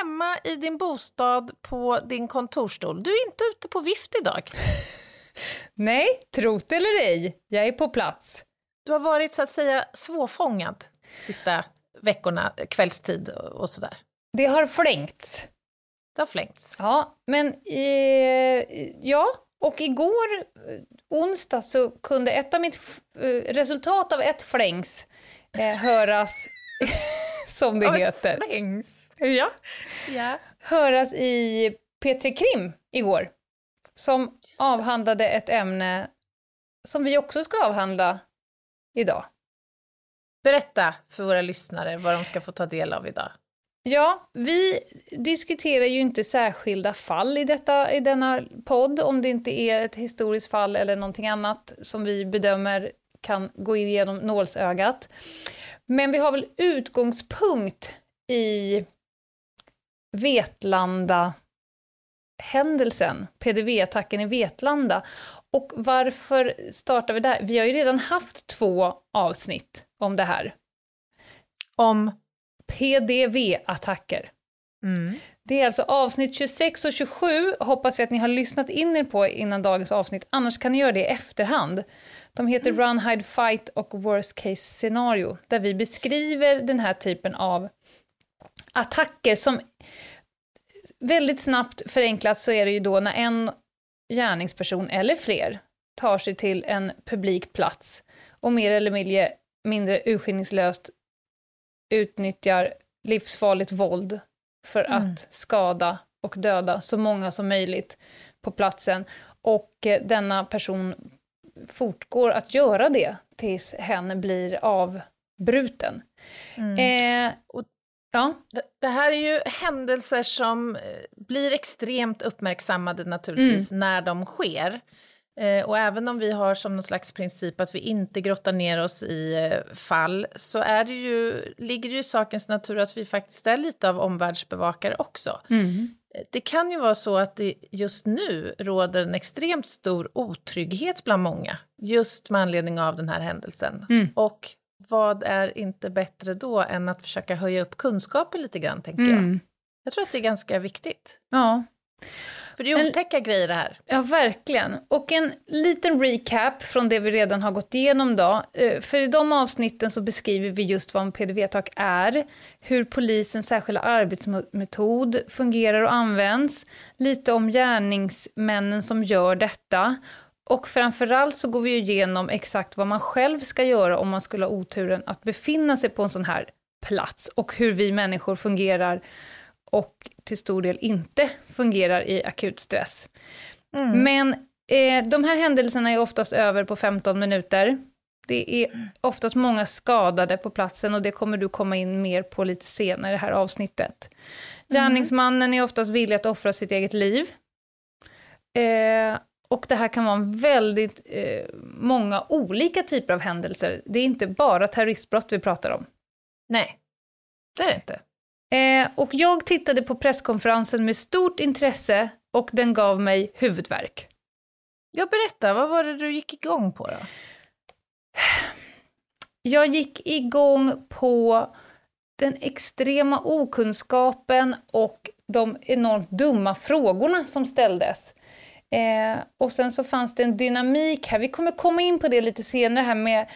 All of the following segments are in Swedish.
Hemma i din bostad på din kontorsstol. Du är inte ute på vift idag. Nej, trot eller ej, jag är på plats. Du har varit så att säga svårfångad sista veckorna, kvällstid och sådär. Det har flängts. Det har flängts. Ja, men eh, ja, och igår, eh, onsdag, så kunde ett av mitt eh, resultat av ett flängs eh, höras, som det Av ett heter. Flängs. Ja. Ja. höras i P3 Krim igår, som avhandlade ett ämne som vi också ska avhandla idag. Berätta för våra lyssnare vad de ska få ta del av idag. Ja, vi diskuterar ju inte särskilda fall i, detta, i denna podd, om det inte är ett historiskt fall eller någonting annat som vi bedömer kan gå igenom nålsögat. Men vi har väl utgångspunkt i Vetlanda-händelsen, PDV-attacken i Vetlanda. Och varför startar vi där? Vi har ju redan haft två avsnitt om det här. Om... PDV-attacker. Mm. Det är alltså avsnitt 26 och 27, hoppas vi att ni har lyssnat in er på innan dagens avsnitt, annars kan ni göra det i efterhand. De heter Run, Hide, Fight och Worst Case Scenario, där vi beskriver den här typen av attacker som väldigt snabbt förenklat så är det ju då när en gärningsperson eller fler tar sig till en publik plats och mer eller mindre, mindre urskillningslöst utnyttjar livsfarligt våld för Mm. att skada och döda så många som möjligt på platsen. Och eh, denna person fortgår att göra det tills hen blir avbruten. Mm. Eh, Och- ja, Det- Det här är ju händelser som eh, blir extremt uppmärksammade naturligtvis när de sker. Eh, Och även om vi har som någon slags princip att vi inte grottar ner oss i eh, fall så är det ju, ligger det ju i sakens natur att vi faktiskt är lite av omvärldsbevakare också. Eh, Det kan ju vara så att det just nu råder en extremt stor otrygghet bland många, just med anledning av den här händelsen. Mm. Och vad är inte bättre då än att försöka höja upp kunskapen lite grann, tänker jag. mm. Jag tror att det är ganska viktigt. ja. För det är En- otäcka grejer det här. Ja, verkligen. Och en liten recap från det vi redan har gått igenom då. Eh, För i de avsnitten så beskriver vi just vad en PDV-attack är, hur polisens särskilda arbetsmetod fungerar och används, lite om gärningsmännen som gör detta, och framförallt så går vi ju igenom exakt vad man själv ska göra om man skulle ha oturen att befinna sig på en sån här plats, och hur vi människor fungerar och till stor del inte fungerar i akut stress. Mm. Men eh, de här händelserna är oftast över på 15 minuter. Det är oftast många skadade på platsen och det kommer du komma in mer på lite senare i det här avsnittet. Gärningsmannen är oftast villig att offra sitt eget liv. Eh, och det här kan vara väldigt eh, många olika typer av händelser. Det är inte bara terroristbrott vi pratar om. Nej, det är det inte. Eh, och jag tittade på presskonferensen med stort intresse och den gav mig huvudvärk. Jag berätta, vad var det du gick igång på då? Jag gick igång på den extrema okunskapen och de enormt dumma frågorna som ställdes. Eh, och sen så fanns det en dynamik här, vi kommer komma in på det lite senare här med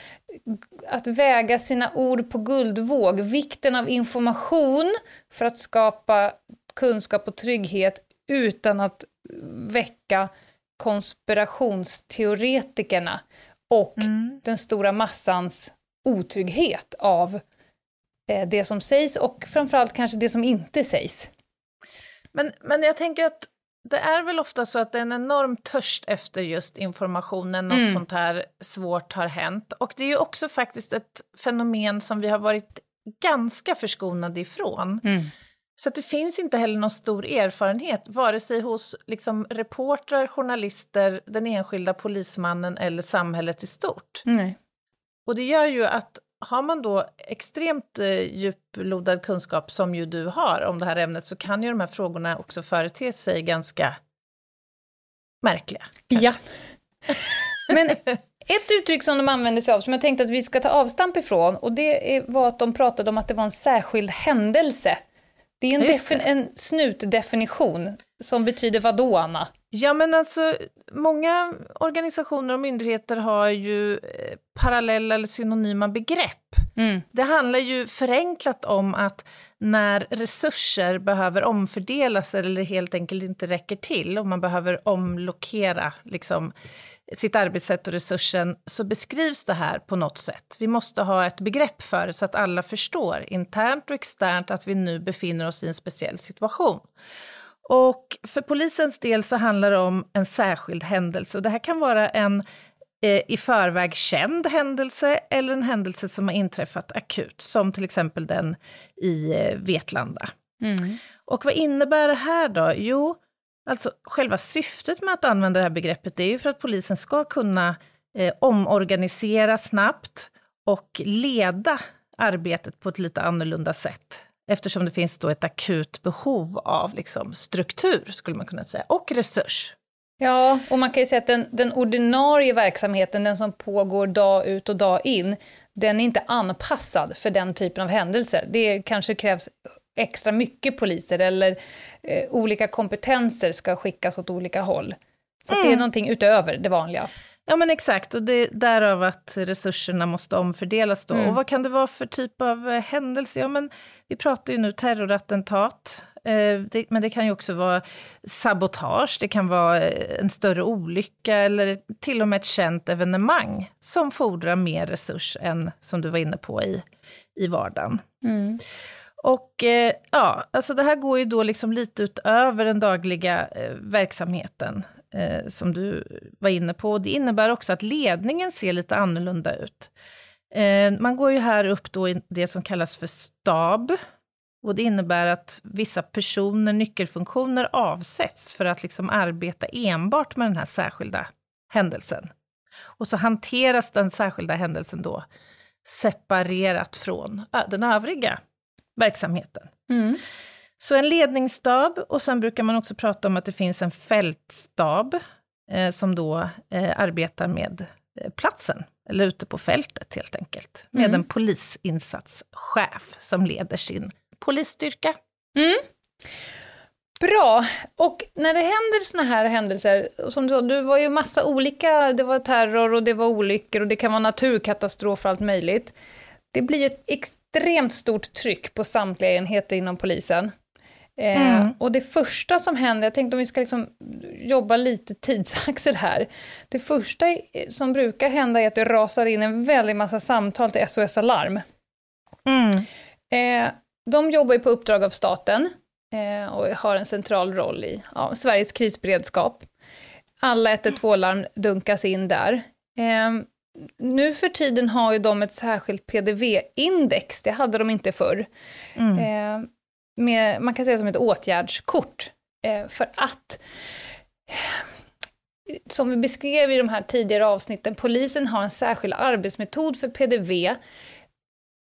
att väga sina ord på guldvåg, vikten av information för att skapa kunskap och trygghet utan att väcka konspirationsteoretikerna och Mm. den stora massans otrygghet av eh, det som sägs och framförallt kanske det som inte sägs. Men, men jag tänker att det är väl ofta så att det är en enorm törst efter just informationen, något Mm. sånt här svårt har hänt. Och det är ju också faktiskt ett fenomen som vi har varit ganska förskonade ifrån. Mm. Så det finns inte heller någon stor erfarenhet, vare sig hos liksom, reportrar, journalister, den enskilda polismannen eller samhället i stort. Nej. Och det gör ju att har man då extremt eh, djuplodad kunskap, som ju du har, om det här ämnet, så kan ju de här frågorna också förete sig ganska märkliga. Ja. Men ett uttryck som de använde sig av, som jag tänkte att vi ska ta avstamp ifrån, och det var att de pratade om att det var en särskild händelse. Det är en, det. en snutdefinition, som betyder vad då, Anna? Ja, men alltså, många organisationer och myndigheter har ju eh, parallella eller synonyma begrepp. Mm. Det handlar ju förenklat om att när resurser behöver omfördelas eller helt enkelt inte räcker till och man behöver omlokera liksom, sitt arbetssätt och resursen så beskrivs det här på något sätt. Vi måste ha ett begrepp för det så att alla förstår, internt och externt, att vi nu befinner oss i en speciell situation. Och för polisens del så handlar det om en särskild händelse och det här kan vara en eh, i förväg känd händelse eller en händelse som har inträffat akut, som till exempel den i eh, Vetlanda. Mm. Och vad innebär det här då? Jo, alltså själva syftet med att använda det här begreppet är ju för att polisen ska kunna eh, omorganisera snabbt och leda arbetet på ett lite annorlunda sätt. Eftersom det finns då ett akut behov av liksom, struktur, skulle man kunna säga, och resurs. Ja, och man kan ju säga att den, den ordinarie verksamheten, den som pågår dag ut och dag in, den är inte anpassad för den typen av händelser. Det kanske krävs extra mycket poliser eller eh, olika kompetenser ska skickas åt olika håll. Så att det är Mm. någonting utöver det vanliga. Ja men exakt, och det är därav att resurserna måste omfördelas då. Mm. Och vad kan det vara för typ av eh, händelse? Ja men vi pratar ju nu terrorattentat, eh, det, men det kan ju också vara sabotage, det kan vara eh, en större olycka eller till och med ett känt evenemang som fordrar mer resurs än, som du var inne på, i, i vardagen. Mm. Och eh, ja, alltså det här går ju då liksom lite utöver den dagliga eh, verksamheten eh, som du var inne på. Och det innebär också att ledningen ser lite annorlunda ut. Eh, man går ju här upp då i det som kallas för stab. Och det innebär att vissa personer, nyckelfunktioner avsätts för att liksom arbeta enbart med den här särskilda händelsen. Och så hanteras den särskilda händelsen då separerat från äh, den övriga verksamheten. Mm. Så en ledningsstab och sen brukar man också prata om att det finns en fältstab eh, som då eh, arbetar med eh, platsen, eller ute på fältet helt enkelt, med Mm. en polisinsatschef som leder sin polisstyrka. Mm. Bra. Och när det händer såna här händelser, som du sa, det var ju massa olika, det var terror och det var olyckor och det kan vara naturkatastrofer och allt möjligt. Det blir ett extremt stort tryck på samtliga enheter inom polisen. Eh, Mm. och det första som händer, jag tänkte om vi ska liksom jobba lite tidsaxel här. Det första som brukar hända är att det rasar in en väldig massa samtal till SOS Alarm. Eh, de jobbar ju på uppdrag av staten eh, och har en central roll i ja, Sveriges krisberedskap. Alla 112-larm dunkas in där. Eh, nu för tiden har ju de ett särskilt PDV-index, det hade de inte förr. Mm. Med, man kan säga som ett åtgärdskort. Eh, för att, som vi beskrev i de här tidigare avsnitten, polisen har en särskild arbetsmetod för PDV.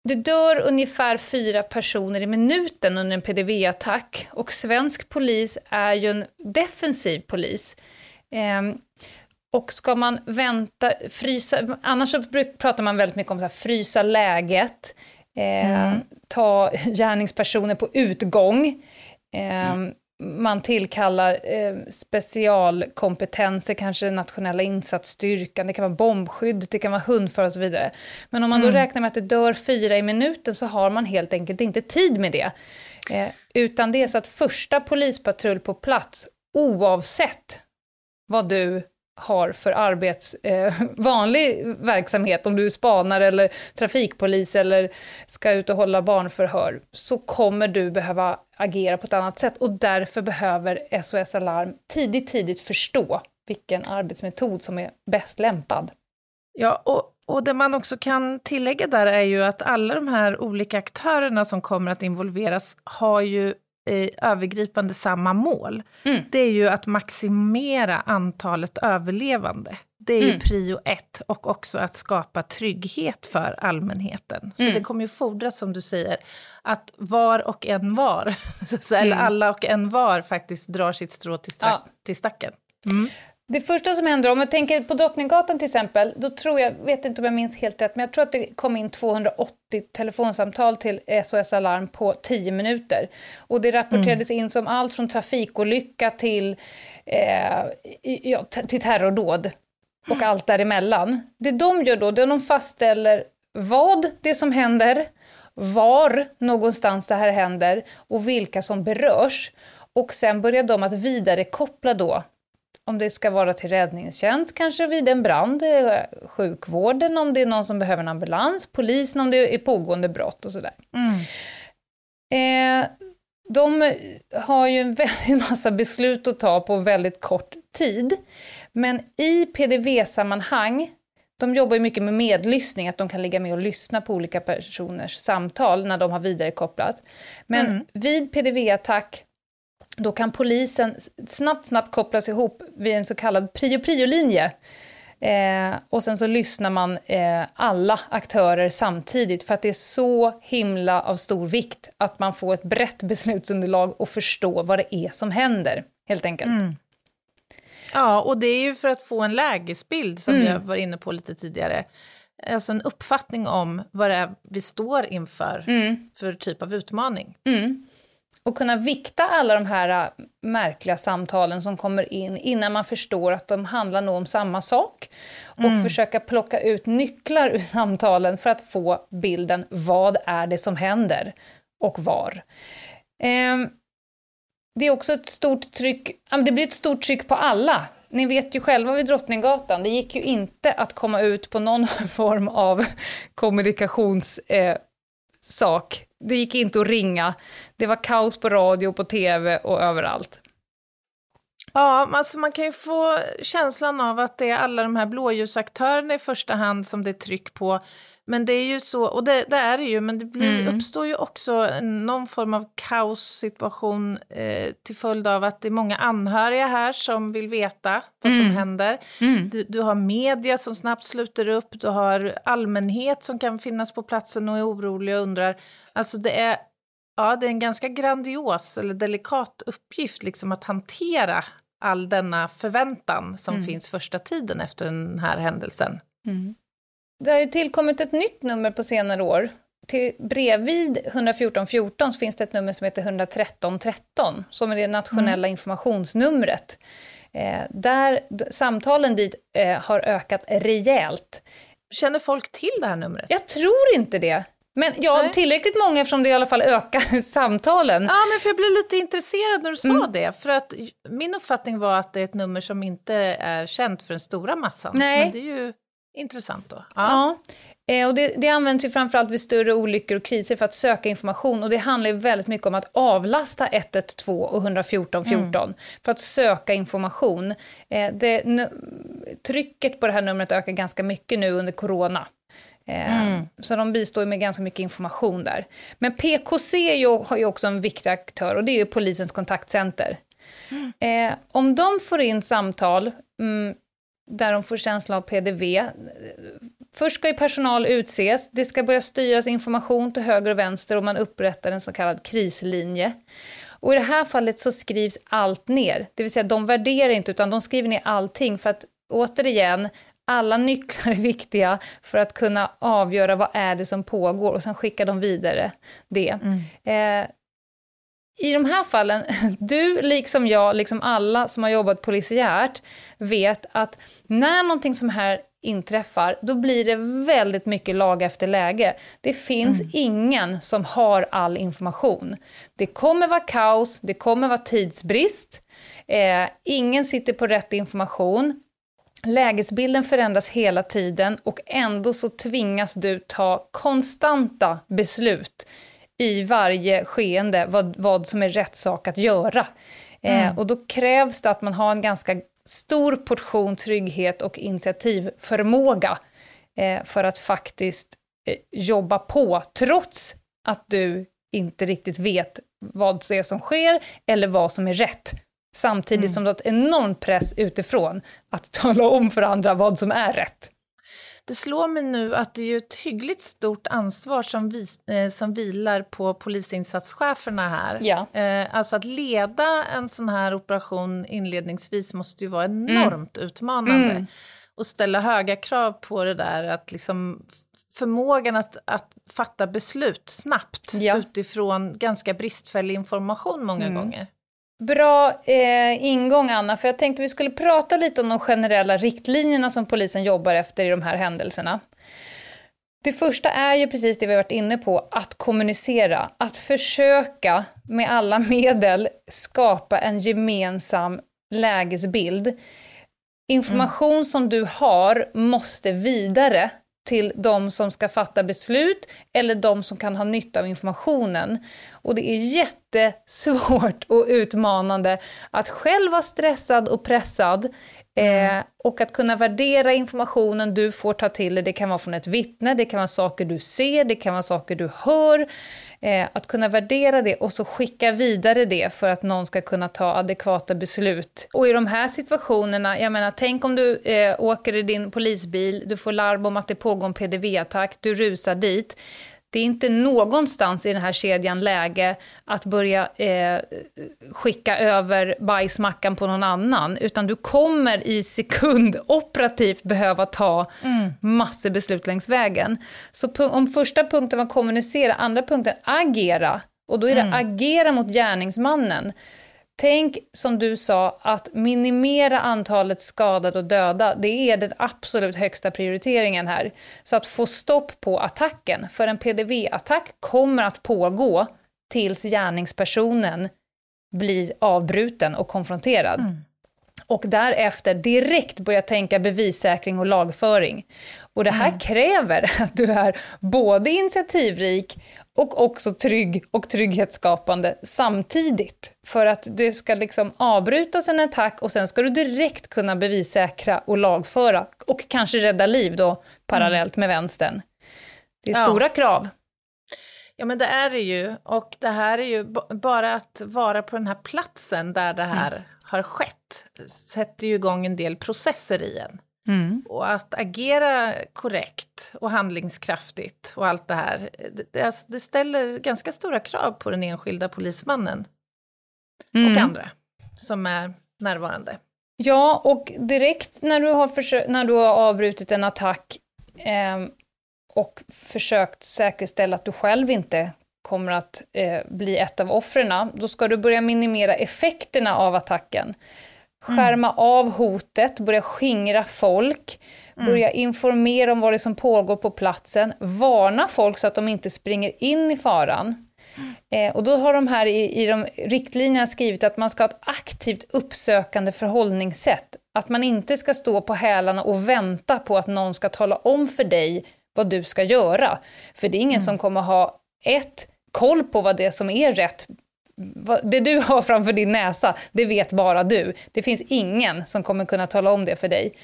Det dör ungefär fyra personer i minuten under en PDV-attack och svensk polis är ju en defensiv polis. Ehm, och ska man vänta, frysa, annars så pratar man väldigt mycket om så här, frysa läget, eh, Mm. ta gärningspersoner på utgång, eh, man tillkallar eh, specialkompetenser, kanske nationella insatsstyrkan, det kan vara bombskydd, det kan vara hundförare och så vidare. Men om man då Mm. räknar med att det dör fyra i minuten så har man helt enkelt inte tid med det. Eh, utan det är så att första polispatrull på plats, oavsett vad du har för arbets, eh, vanlig verksamhet, om du är spanare eller trafikpolis eller ska ut och hålla barnförhör, så kommer du behöva agera på ett annat sätt och därför behöver SOS Alarm tidigt, tidigt förstå vilken arbetsmetod som är bäst lämpad. Ja, och, och det man också kan tillägga där är ju att alla de här olika aktörerna som kommer att involveras har ju eh, övergripande samma mål. Mm. Det är ju att maximera antalet överlevande. Det är ju mm. prio ett och också att skapa trygghet för allmänheten. Så mm. det kommer ju fordras, som du säger, att var och en var, eller mm. alla och en var faktiskt drar sitt strå till, ja. till stacken. Mm. Det första som händer, om jag tänker på Drottninggatan till exempel, då tror jag, vet inte om jag minns helt rätt, men jag tror att det kom in 280 telefonsamtal till SOS Alarm på 10 minuter. Och det rapporterades mm. in som allt från trafikolycka till, eh, ja, till terrordåd och allt däremellan. Det de gör då, det är att de fastställer vad det är som händer, var någonstans det här händer och vilka som berörs. Och sen börjar de att vidarekoppla då om det ska vara till räddningstjänst, kanske vid en brand, eh, sjukvården om det är någon som behöver en ambulans, polisen om det är pågående brott och sådär. Mm. Eh, de har ju en väldig massa beslut att ta på väldigt kort tid. Men i PDV-sammanhang, de jobbar ju mycket med medlyssning, att de kan ligga med och lyssna på olika personers samtal när de har vidarekopplat. Men mm. vid PDV-attack då kan polisen snabbt, snabbt kopplas ihop vid en så kallad prio-prio-linje. Eh, och sen så lyssnar man eh, alla aktörer samtidigt för att det är så himla av stor vikt att man får ett brett beslutsunderlag och förstå vad det är som händer, helt enkelt. Mm. Ja, och det är ju för att få en lägesbild som mm. jag var inne på lite tidigare. Alltså en uppfattning om vad det är vi står inför mm. för typ av utmaning. Mm och kunna vikta alla de här äh, märkliga samtalen som kommer in innan man förstår att de handlar nog om samma sak. Och mm. försöka plocka ut nycklar ur samtalen för att få bilden, vad är det som händer och var. Eh, det är också ett stort tryck, det blir ett stort tryck på alla. Ni vet ju själva vid Drottninggatan, det gick ju inte att komma ut på någon form av kommunikationssak eh, sak. det gick inte att ringa. Det var kaos på radio, på tv och överallt. Ja, alltså man kan ju få känslan av att det är alla de här blåljusaktörerna i första hand som det är tryck på. Men det är ju så, och det, det är det ju, men det blir, mm. uppstår ju också någon form av kaossituation eh, till följd av att det är många anhöriga här som vill veta vad mm. som händer. Mm. Du, du, har media som snabbt sluter upp, du har allmänhet som kan finnas på platsen och är orolig och undrar. Alltså det är, ja, det är en ganska grandios eller delikat uppgift liksom att hantera all denna förväntan som mm. finns första tiden efter den här händelsen. Mm. Det har ju tillkommit ett nytt nummer på senare år. Till, bredvid 114 14 så finns det ett nummer som heter 113 13, som är det nationella mm. informationsnumret. Eh, där samtalen dit eh, har ökat rejält. Känner folk till det här numret? Jag tror inte det. Men ja, Nej. tillräckligt många eftersom det i alla fall ökar samtalen. Ja, men för jag blev lite intresserad när du sa mm. det. För att min uppfattning var att det är ett nummer som inte är känt för den stora massan. Nej. Men det är ju intressant då. Ja. ja. Eh, och det, det används ju framförallt vid större olyckor och kriser för att söka information. Och det handlar ju väldigt mycket om att avlasta 112 och 114 14 mm. för att söka information. Eh, det, trycket på det här numret ökar ganska mycket nu under corona. Eh, mm. Så de bistår med ganska mycket information där. Men PKC ju, har ju också en viktig aktör och det är ju polisens kontaktcenter. Mm. Eh, om de får in samtal mm, där de får känsla av PDV, först ska ju personal utses, det ska börja styras information till höger och vänster och man upprättar en så kallad krislinje. Och i det här fallet så skrivs allt ner, det vill säga de värderar inte utan de skriver ner allting för att återigen, alla nycklar är viktiga för att kunna avgöra vad är det som pågår och sen skickar de vidare det. Mm. Eh, i de här fallen, du liksom jag, liksom alla som har jobbat polisiärt, vet att när någonting som här inträffar, då blir det väldigt mycket lag efter läge. Det finns mm. ingen som har all information. Det kommer vara kaos, det kommer vara tidsbrist, eh, ingen sitter på rätt information, lägesbilden förändras hela tiden och ändå så tvingas du ta konstanta beslut i varje skeende vad, vad som är rätt sak att göra. Eh, mm. Eh, och då krävs det att man har en ganska stor portion trygghet och initiativförmåga eh, för att faktiskt eh, jobba på, trots att du inte riktigt vet vad det är som sker eller vad som är rätt. Samtidigt mm. som du har ett enorm press utifrån att tala om för andra vad som är rätt. Det slår mig nu att det är ett hyggligt stort ansvar som, vi, eh, som vilar på polisinsatscheferna här. Ja. Eh, alltså att leda en sån här operation inledningsvis måste ju vara enormt mm. utmanande. Mm. Och ställa höga krav på det där, att liksom förmågan att, att fatta beslut snabbt ja. utifrån ganska bristfällig information många mm. gånger. Bra eh, ingång, Anna, för jag tänkte vi skulle prata lite om de generella riktlinjerna som polisen jobbar efter i de här händelserna. Det första är ju precis det vi har varit inne på, att kommunicera. Att försöka med alla medel skapa en gemensam lägesbild. Information mm. som du har måste vidare till de som ska fatta beslut eller de som kan ha nytta av informationen. Och det är jättesvårt och utmanande att själv vara stressad och pressad mm. eh, och att kunna värdera informationen du får ta till dig. Det kan vara från ett vittne, det kan vara saker du ser, det kan vara saker du hör. Eh, att kunna värdera det och så skicka vidare det för att någon ska kunna ta adekvata beslut. Och i de här situationerna, jag menar, tänk om du eh, åker i din polisbil, du får larm om att det pågår en PDV-attack, du rusar dit. Det är inte någonstans i den här kedjan läge att börja eh, skicka över bajsmackan på någon annan, utan du kommer i sekund operativt behöva ta mm. massor beslut längs vägen. Så om första punkten var kommunicera, andra punkten agera, och då är det mm. agera mot gärningsmannen. Tänk som du sa, att minimera antalet skadade och döda, det är den absolut högsta prioriteringen här. Så att få stopp på attacken, för en PDV-attack kommer att pågå tills gärningspersonen blir avbruten och konfronterad. Mm. Och därefter direkt börja tänka bevissäkring och lagföring. Och det här mm. kräver att du är både initiativrik och också trygg och trygghetsskapande samtidigt. För att det ska liksom avbrytas en attack och sen ska du direkt kunna bevissäkra och lagföra och kanske rädda liv då parallellt med vänstern. Det är stora ja. krav. Ja men det är det ju och det här är ju bara att vara på den här platsen där det här mm. har skett sätter ju igång en del processer i en. Mm. Och att agera korrekt och handlingskraftigt och allt det här, det, alltså, det ställer ganska stora krav på den enskilda polismannen mm. och andra som är närvarande. Ja, och direkt när du har, när du har avbrutit en attack eh, och försökt säkerställa att du själv inte kommer att eh, bli ett av offren, då ska du börja minimera effekterna av attacken. Skärma mm. av hotet, börja skingra folk, mm. börja informera om vad det är som pågår på platsen, varna folk så att de inte springer in i faran. Mm. Eh, och då har de här i, i de riktlinjerna skrivit att man ska ha ett aktivt uppsökande förhållningssätt. Att man inte ska stå på hälarna och vänta på att någon ska tala om för dig vad du ska göra. För det är ingen mm. som kommer ha ett, koll på vad det är som är rätt det du har framför din näsa, det vet bara du. Det finns ingen som kommer kunna tala om det för dig.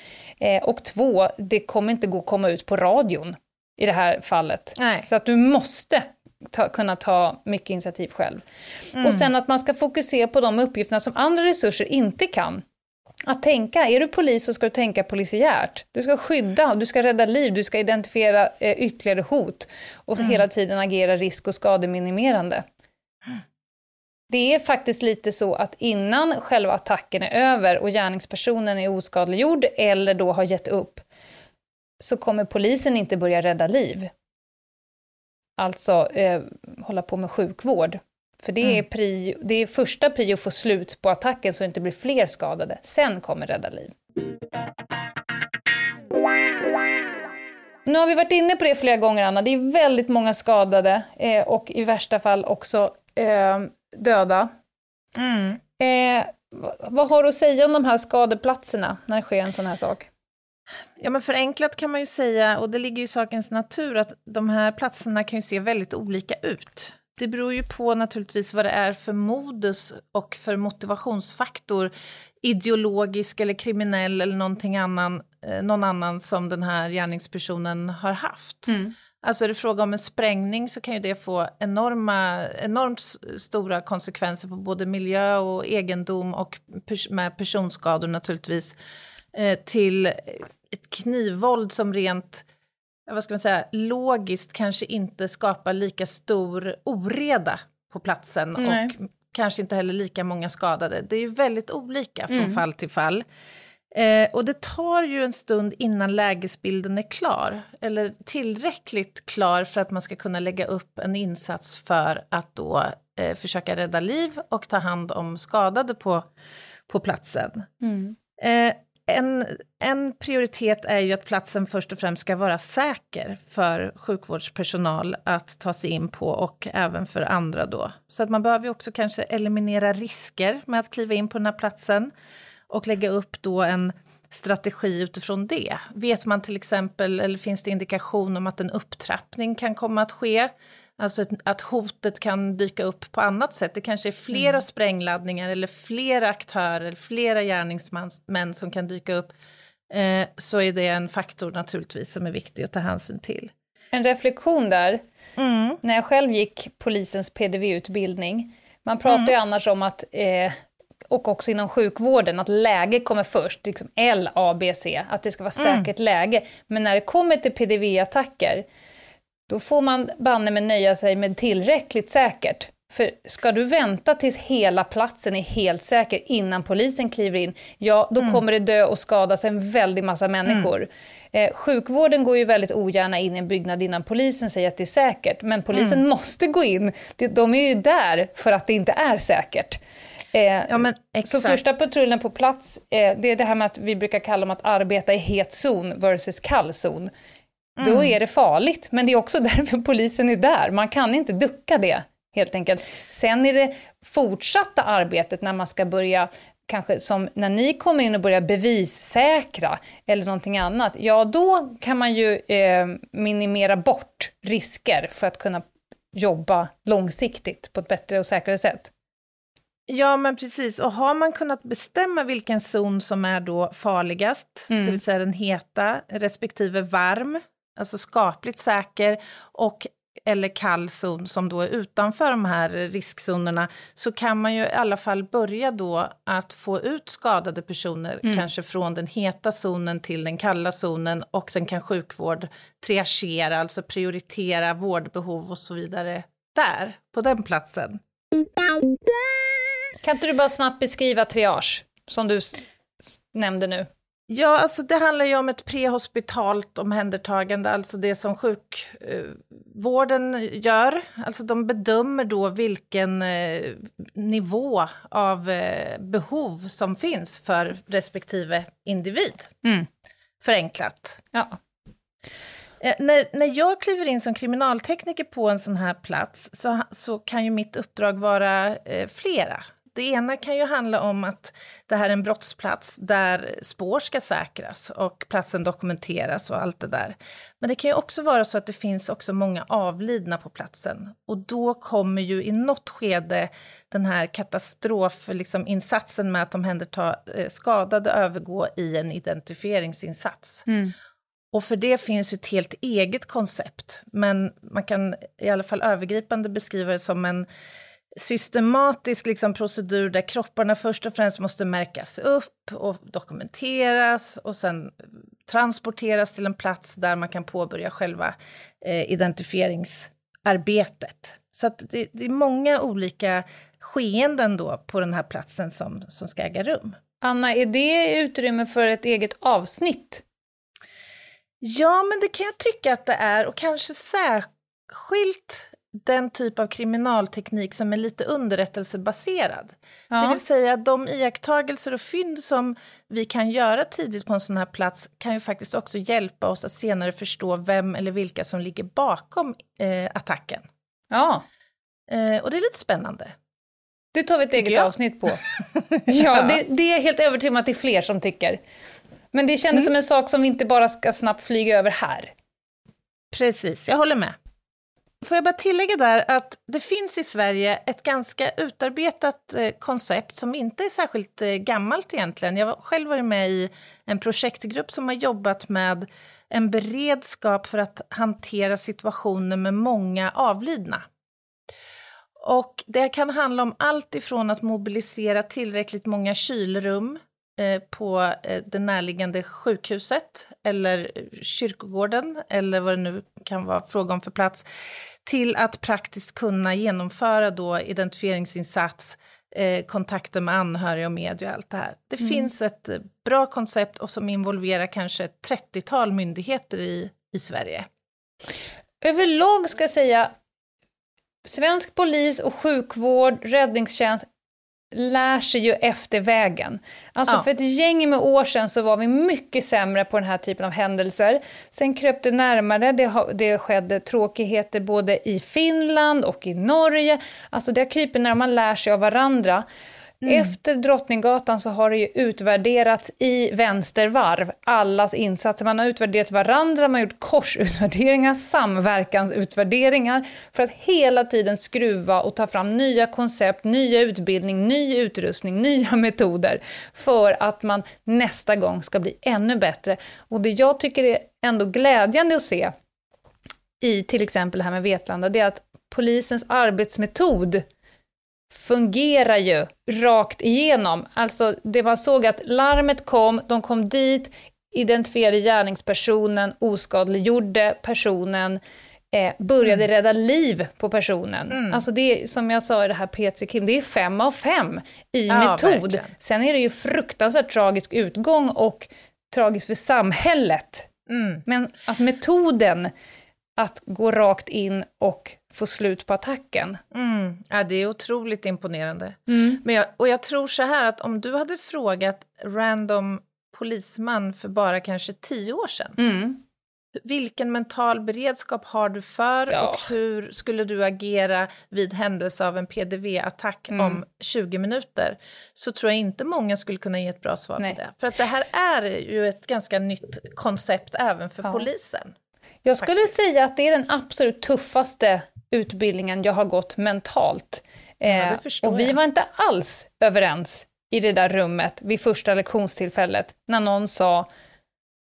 Eh, och två, det kommer inte gå att komma ut på radion i det här fallet. Nej. Så att du måste ta, kunna ta mycket initiativ själv. Mm. Och sen att man ska fokusera på de uppgifterna som andra resurser inte kan. Att tänka, är du polis så ska du tänka polisiärt. Du ska skydda, du ska rädda liv, du ska identifiera eh, ytterligare hot och så mm. hela tiden agera risk och skademinimerande. Det är faktiskt lite så att innan själva attacken är över och gärningspersonen är oskadliggjord eller då har gett upp, så kommer polisen inte börja rädda liv. Alltså eh, hålla på med sjukvård. För det, mm. är pri, det är första prio att få slut på attacken så det inte blir fler skadade. Sen kommer rädda liv. Nu har vi varit inne på det flera gånger, Anna. Det är väldigt många skadade eh, och i värsta fall också eh, döda. Mm. Eh, vad har du att säga om de här skadeplatserna när det sker en sån här sak? Ja, men förenklat kan man ju säga, och det ligger ju i sakens natur, att de här platserna kan ju se väldigt olika ut. Det beror ju på naturligtvis vad det är för modus och för motivationsfaktor, ideologisk eller kriminell eller någonting annan, någon annan som den här gärningspersonen har haft. Mm. Alltså är det fråga om en sprängning så kan ju det få enorma, enormt stora konsekvenser på både miljö och egendom och pers med personskador naturligtvis. Eh, till ett knivvåld som rent, vad ska man säga, logiskt kanske inte skapar lika stor oreda på platsen Nej. och kanske inte heller lika många skadade. Det är ju väldigt olika från mm. fall till fall. Eh, och det tar ju en stund innan lägesbilden är klar, eller tillräckligt klar för att man ska kunna lägga upp en insats för att då eh, försöka rädda liv och ta hand om skadade på, på platsen. Mm. Eh, en, en prioritet är ju att platsen först och främst ska vara säker för sjukvårdspersonal att ta sig in på och även för andra då. Så att man behöver också kanske eliminera risker med att kliva in på den här platsen och lägga upp då en strategi utifrån det. Vet man till exempel, eller finns det indikation om att en upptrappning kan komma att ske? Alltså att hotet kan dyka upp på annat sätt. Det kanske är flera mm. sprängladdningar eller flera aktörer, flera gärningsmän som kan dyka upp. Eh, så är det en faktor naturligtvis som är viktig att ta hänsyn till. En reflektion där. Mm. När jag själv gick polisens PDV-utbildning, man pratar mm. ju annars om att eh, och också inom sjukvården, att läge kommer först, liksom L, A, B, C, att det ska vara mm. säkert mm. läge. Men när det kommer till PDV-attacker, då får man banne med nöja sig med tillräckligt säkert. För ska du vänta tills hela platsen är helt säker innan polisen kliver in, ja då mm. kommer det dö och skadas en väldig massa människor. Mm. Eh, sjukvården går ju väldigt ogärna in i en byggnad innan polisen säger att det är säkert, men polisen mm. måste gå in. De är ju där för att det inte är säkert. Eh, ja, men, så första patrullen på plats, eh, det är det här med att vi brukar kalla dem att arbeta i het zon versus kall zon. Mm. Då är det farligt, men det är också därför polisen är där. Man kan inte ducka det, helt enkelt. Sen är det fortsatta arbetet när man ska börja kanske som när ni kommer in och börjar bevissäkra eller någonting annat, ja då kan man ju eh, minimera bort risker för att kunna jobba långsiktigt på ett bättre och säkrare sätt. Ja, men precis. Och har man kunnat bestämma vilken zon som är då farligast, mm. det vill säga den heta respektive varm, alltså skapligt säker, och eller kall zon som då är utanför de här riskzonerna, så kan man ju i alla fall börja då att få ut skadade personer, mm. kanske från den heta zonen till den kalla zonen, och sen kan sjukvård triagera, alltså prioritera vårdbehov och så vidare där, på den platsen. Kan inte du bara snabbt beskriva triage, som du nämnde nu? Ja, alltså det handlar ju om ett prehospitalt omhändertagande, alltså det som sjukvården eh, gör. Alltså de bedömer då vilken eh, nivå av eh, behov som finns för respektive individ. Mm. Förenklat. Ja. När, när jag kliver in som kriminaltekniker på en sån här plats så, så kan ju mitt uppdrag vara flera. Det ena kan ju handla om att det här är en brottsplats där spår ska säkras och platsen dokumenteras och allt det där. Men det kan ju också vara så att det finns också många avlidna på platsen och då kommer ju i något skede den här katastrofinsatsen liksom, med att omhänderta eh, skadade övergå i en identifieringsinsats. Mm. Och för det finns ju ett helt eget koncept, men man kan i alla fall övergripande beskriva det som en systematisk liksom, procedur där kropparna först och främst måste märkas upp och dokumenteras och sen transporteras till en plats där man kan påbörja själva eh, identifieringsarbetet. Så det, det, är många olika skeenden då på den här platsen som, som ska äga rum. Anna, är det utrymme för ett eget avsnitt? Ja, men det kan jag tycka att det är och kanske särskilt den typ av kriminalteknik som är lite underrättelsebaserad. Ja. Det vill säga de iakttagelser och fynd som vi kan göra tidigt på en sån här plats kan ju faktiskt också hjälpa oss att senare förstå vem eller vilka som ligger bakom eh, attacken. Ja. Eh, och det är lite spännande. Det tar vi ett eget jag. avsnitt på. ja, det, det är helt övertygad om att det är fler som tycker. Men det kändes mm. som en sak som vi inte bara ska snabbt flyga över här. Precis, jag håller med. Får jag bara tillägga där att det finns i Sverige ett ganska utarbetat eh, koncept som inte är särskilt eh, gammalt egentligen. Jag har själv varit med i en projektgrupp som har jobbat med en beredskap för att hantera situationer med många avlidna. Och det kan handla om allt ifrån att mobilisera tillräckligt många kylrum på eh, det närliggande sjukhuset eller kyrkogården eller vad det nu kan vara fråga om för plats, till att praktiskt kunna genomföra då identifieringsinsats, eh, kontakter med anhöriga och media och allt det här. Det mm. finns ett bra koncept och som involverar kanske ett 30-tal myndigheter i, i Sverige. Överlag ska jag säga, svensk polis och sjukvård, räddningstjänst lär sig ju efter vägen. Alltså ja. för ett gäng med år sedan så var vi mycket sämre på den här typen av händelser. Sen kröp det närmare, det, det skedde tråkigheter både i Finland och i Norge. Alltså det har krypit när man lär sig av varandra. Mm. Efter Drottninggatan så har det ju utvärderats i vänstervarv, allas insatser. Man har utvärderat varandra, man har gjort korsutvärderingar, samverkansutvärderingar, för att hela tiden skruva och ta fram nya koncept, nya utbildning, ny utrustning, nya metoder, för att man nästa gång ska bli ännu bättre. Och det jag tycker är ändå glädjande att se, i till exempel det här med Vetlanda, det är att polisens arbetsmetod fungerar ju rakt igenom. Alltså det man såg att larmet kom, de kom dit, identifierade gärningspersonen, oskadliggjorde personen, eh, började mm. rädda liv på personen. Mm. Alltså det som jag sa i det här Petri Kim, det är fem av fem i ja, metod. Verkligen. Sen är det ju fruktansvärt tragisk utgång och tragiskt för samhället. Mm. Men att metoden att gå rakt in och få slut på attacken. Mm. Ja, det är otroligt imponerande. Mm. Men jag, och jag tror så här att om du hade frågat random polisman för bara kanske tio år sedan, mm. vilken mental beredskap har du för ja. och hur skulle du agera vid händelse av en PDV-attack mm. om 20 minuter, så tror jag inte många skulle kunna ge ett bra svar Nej. på det. För att det här är ju ett ganska nytt koncept även för ja. polisen. Jag skulle faktiskt. säga att det är den absolut tuffaste utbildningen jag har gått mentalt. Eh, ja, och vi var inte alls överens i det där rummet vid första lektionstillfället, när någon sa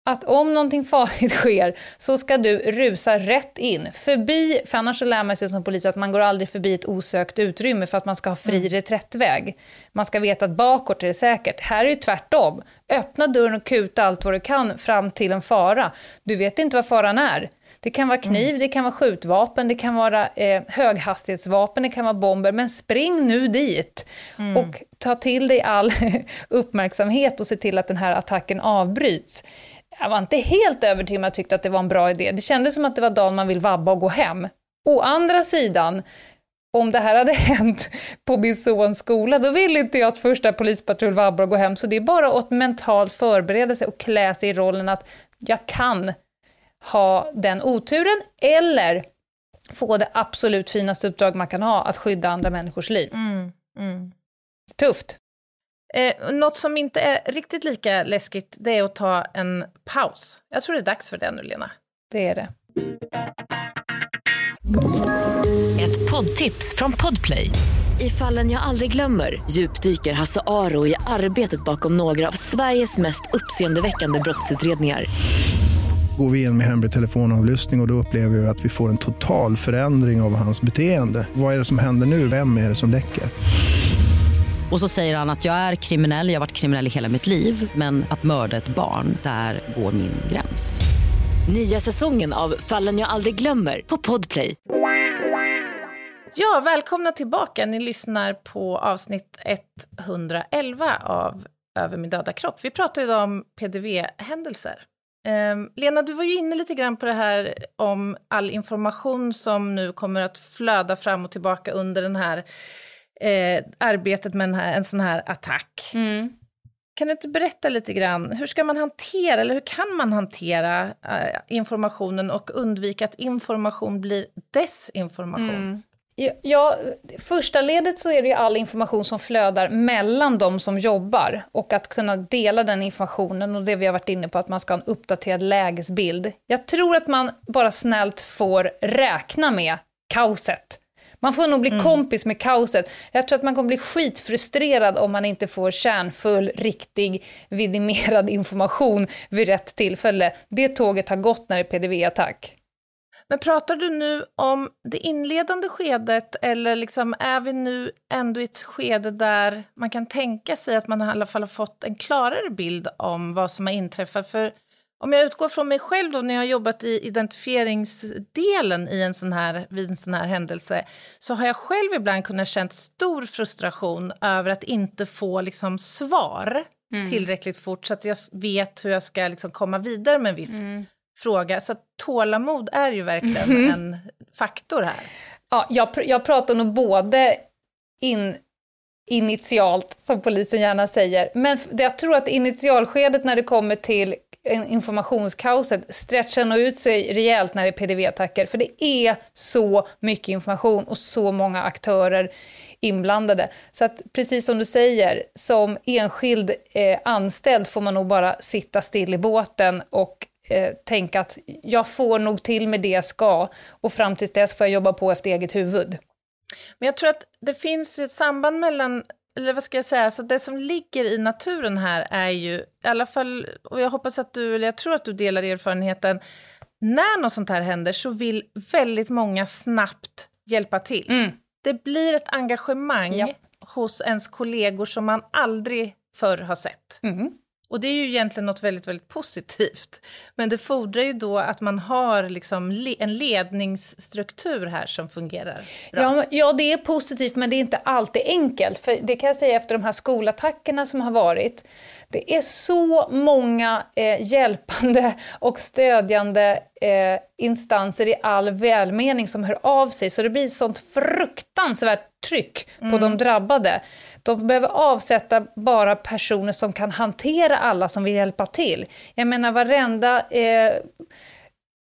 att om någonting farligt sker så ska du rusa rätt in, förbi, för annars så lär man sig som polis att man går aldrig förbi ett osökt utrymme för att man ska ha fri mm. reträttväg. Man ska veta att bakåt är det säkert. Här är det tvärtom. Öppna dörren och kuta allt vad du kan fram till en fara. Du vet inte vad faran är. Det kan vara kniv, mm. det kan vara skjutvapen, det kan vara eh, höghastighetsvapen, det kan vara bomber, men spring nu dit mm. och ta till dig all uppmärksamhet och se till att den här attacken avbryts. Jag var inte helt övertygad om jag tyckte att det var en bra idé. Det kändes som att det var dagen man vill vabba och gå hem. Å andra sidan, om det här hade hänt på min sons skola, då ville inte jag att första polispatrull vabbar och gå hem. Så det är bara att mentalt förbereda sig och klä sig i rollen att jag kan ha den oturen, eller få det absolut finaste uppdrag man kan ha, att skydda andra människors liv. Mm, mm. Tufft. Eh, något som inte är riktigt lika läskigt, det är att ta en paus. Jag tror det är dags för det nu, Lena. Det är det. Ett poddtips från Podplay. I fallen jag aldrig glömmer djupdyker Hasse Aro i arbetet bakom några av Sveriges mest uppseendeväckande brottsutredningar går vi in med hemlig telefonavlyssning och, och då upplever vi att vi får en total förändring av hans beteende. Vad är det som händer nu? Vem är det som läcker? Och så säger han att jag är kriminell, jag har varit kriminell i hela mitt liv men att mörda ett barn, där går min gräns. Nya säsongen av Fallen jag aldrig glömmer på Podplay. Ja, välkomna tillbaka. Ni lyssnar på avsnitt 111 av Över min döda kropp. Vi pratar idag om PDV-händelser. Um, Lena, du var ju inne lite grann på det här om all information som nu kommer att flöda fram och tillbaka under den här eh, arbetet med här, en sån här attack. Mm. Kan du inte berätta lite grann, hur ska man hantera, eller hur kan man hantera eh, informationen och undvika att information blir desinformation? Mm. Ja, första ledet så är det ju all information som flödar mellan de som jobbar och att kunna dela den informationen och det vi har varit inne på att man ska ha en uppdaterad lägesbild. Jag tror att man bara snällt får räkna med kaoset. Man får nog bli mm. kompis med kaoset. Jag tror att man kommer bli skitfrustrerad om man inte får kärnfull, riktig, vidimerad information vid rätt tillfälle. Det tåget har gått när det är PDV-attack. Men pratar du nu om det inledande skedet eller liksom är vi nu ändå i ett skede där man kan tänka sig att man i alla fall har fått en klarare bild om vad som har inträffat? För om jag utgår från mig själv då när jag har jobbat i identifieringsdelen i en sån här, vid en sån här händelse så har jag själv ibland kunnat känt stor frustration över att inte få liksom svar mm. tillräckligt fort så att jag vet hur jag ska liksom komma vidare med en viss mm fråga. Så tålamod är ju verkligen mm. en faktor här. Ja, jag, jag pratar nog både in, initialt, som polisen gärna säger, men jag tror att initialskedet när det kommer till informationskaoset stretchar nog ut sig rejält när det är PDV-attacker, för det är så mycket information och så många aktörer inblandade. Så att precis som du säger, som enskild eh, anställd får man nog bara sitta still i båten och eh, tänka att jag får nog till med det jag ska och fram tills dess får jag jobba på efter eget huvud. Men jag tror att det finns ett samband mellan eller vad ska jag säga, så det som ligger i naturen här är ju, i alla fall, och jag hoppas att du, eller jag tror att du delar erfarenheten, när något sånt här händer så vill väldigt många snabbt hjälpa till. Mm. Det blir ett engagemang ja. hos ens kollegor som man aldrig förr har sett. Mm. Och det är ju egentligen något väldigt, väldigt positivt. Men det fordrar ju då att man har liksom en ledningsstruktur här som fungerar bra. Ja, ja, det är positivt, men det är inte alltid enkelt. För det kan jag säga efter de här skolattackerna som har varit. Det är så många eh, hjälpande och stödjande eh, instanser i all välmening som hör av sig, så det blir sånt fruktansvärt tryck på mm. de drabbade. De behöver avsätta bara personer som kan hantera alla som vill hjälpa till. Jag menar varenda eh,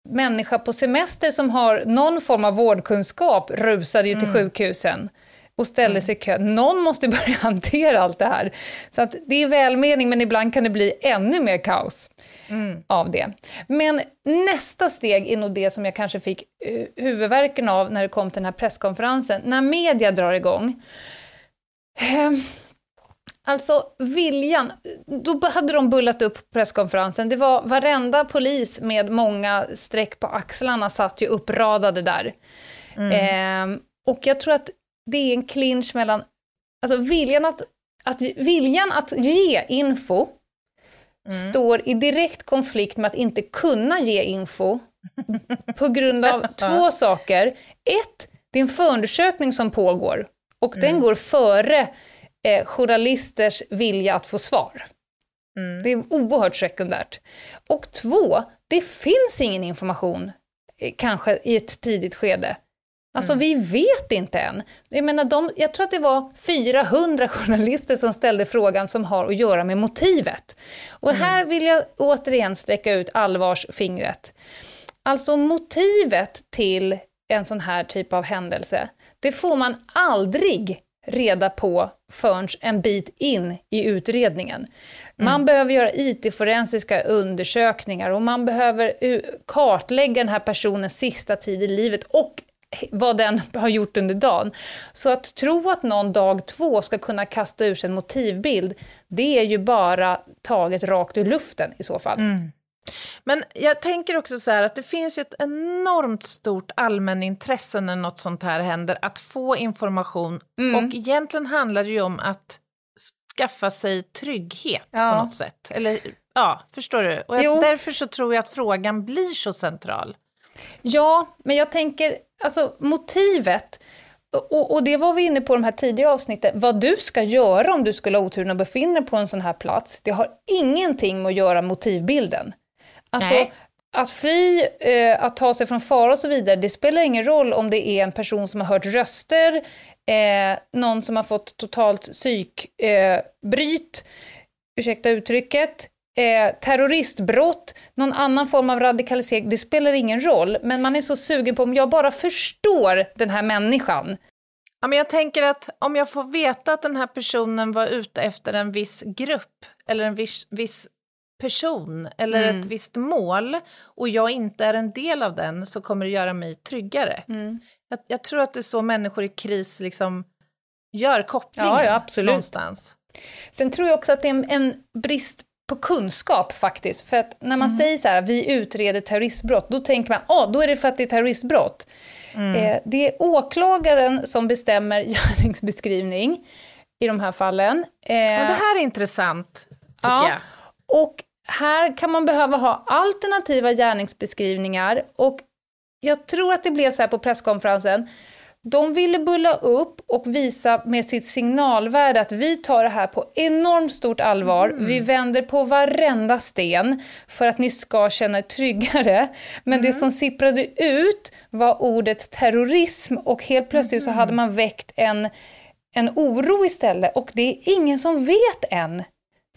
människa på semester som har någon form av vårdkunskap rusade ju till mm. sjukhusen och ställde mm. sig i kö. Någon måste börja hantera allt det här. Så att det är välmening, men ibland kan det bli ännu mer kaos mm. av det. Men nästa steg är nog det som jag kanske fick uh, huvudvärken av när det kom till den här presskonferensen. När media drar igång, Ehm, alltså viljan, då hade de bullat upp presskonferensen. Det var varenda polis med många streck på axlarna satt ju uppradade där. Mm. Eh, och jag tror att det är en clinch mellan, alltså viljan att, att, viljan att ge info mm. står i direkt konflikt med att inte kunna ge info på grund av två saker. Ett, det är en förundersökning som pågår och mm. den går före eh, journalisters vilja att få svar. Mm. Det är oerhört sekundärt. Och två, det finns ingen information, eh, kanske i ett tidigt skede. Alltså mm. vi vet inte än. Jag, menar, de, jag tror att det var 400 journalister som ställde frågan som har att göra med motivet. Och mm. här vill jag återigen sträcka ut allvarsfingret. Alltså motivet till en sån här typ av händelse, det får man aldrig reda på förrän en bit in i utredningen. Man mm. behöver göra IT-forensiska undersökningar och man behöver kartlägga den här personens sista tid i livet och vad den har gjort under dagen. Så att tro att någon dag två ska kunna kasta ur sig en motivbild, det är ju bara taget rakt ur luften i så fall. Mm. Men jag tänker också så här att det finns ju ett enormt stort allmänintresse när något sånt här händer, att få information. Mm. Och egentligen handlar det ju om att skaffa sig trygghet ja. på något sätt. Eller ja, förstår du? Och jag, därför så tror jag att frågan blir så central. Ja, men jag tänker, alltså motivet, och, och, det var vi inne på de här tidigare avsnitten, vad du ska göra om du skulle ha oturen att befinna dig på en sån här plats, det har ingenting med att göra motivbilden. Alltså, Nej. att fly, eh, att ta sig från fara och så vidare, det spelar ingen roll om det är en person som har hört röster, eh, någon som har fått totalt psykbryt, eh, ursäkta uttrycket, eh, terroristbrott, någon annan form av radikalisering, det spelar ingen roll. Men man är så sugen på, om jag bara förstår den här människan. Ja, men jag tänker att om jag får veta att den här personen var ute efter en viss grupp, eller en viss, viss person, eller Mm. ett visst mål, och jag inte är en del av den, så kommer det göra mig tryggare. Mm. Jag, jag tror att det är så människor i kris liksom gör kopplingen Ja, ja, absolut. någonstans. Sen tror jag också att det är en, en brist på kunskap faktiskt. För att när man säger så här, vi utreder terroristbrott, då tänker man, ah, då är det för att det är terroristbrott. Eh, det är åklagaren som bestämmer gärningsbeskrivning i de här fallen. Eh, Ja, det här är intressant, tycker Ja. jag. och här kan man behöva ha alternativa gärningsbeskrivningar. Och jag tror att det blev så här på presskonferensen. De ville bulla upp och visa med sitt signalvärde att vi tar det här på enormt stort allvar. Vi vänder på varenda sten för att ni ska känna er tryggare. Men det som sipprade ut var ordet terrorism och helt plötsligt så hade man väckt en, en oro istället. Och det är ingen som vet än.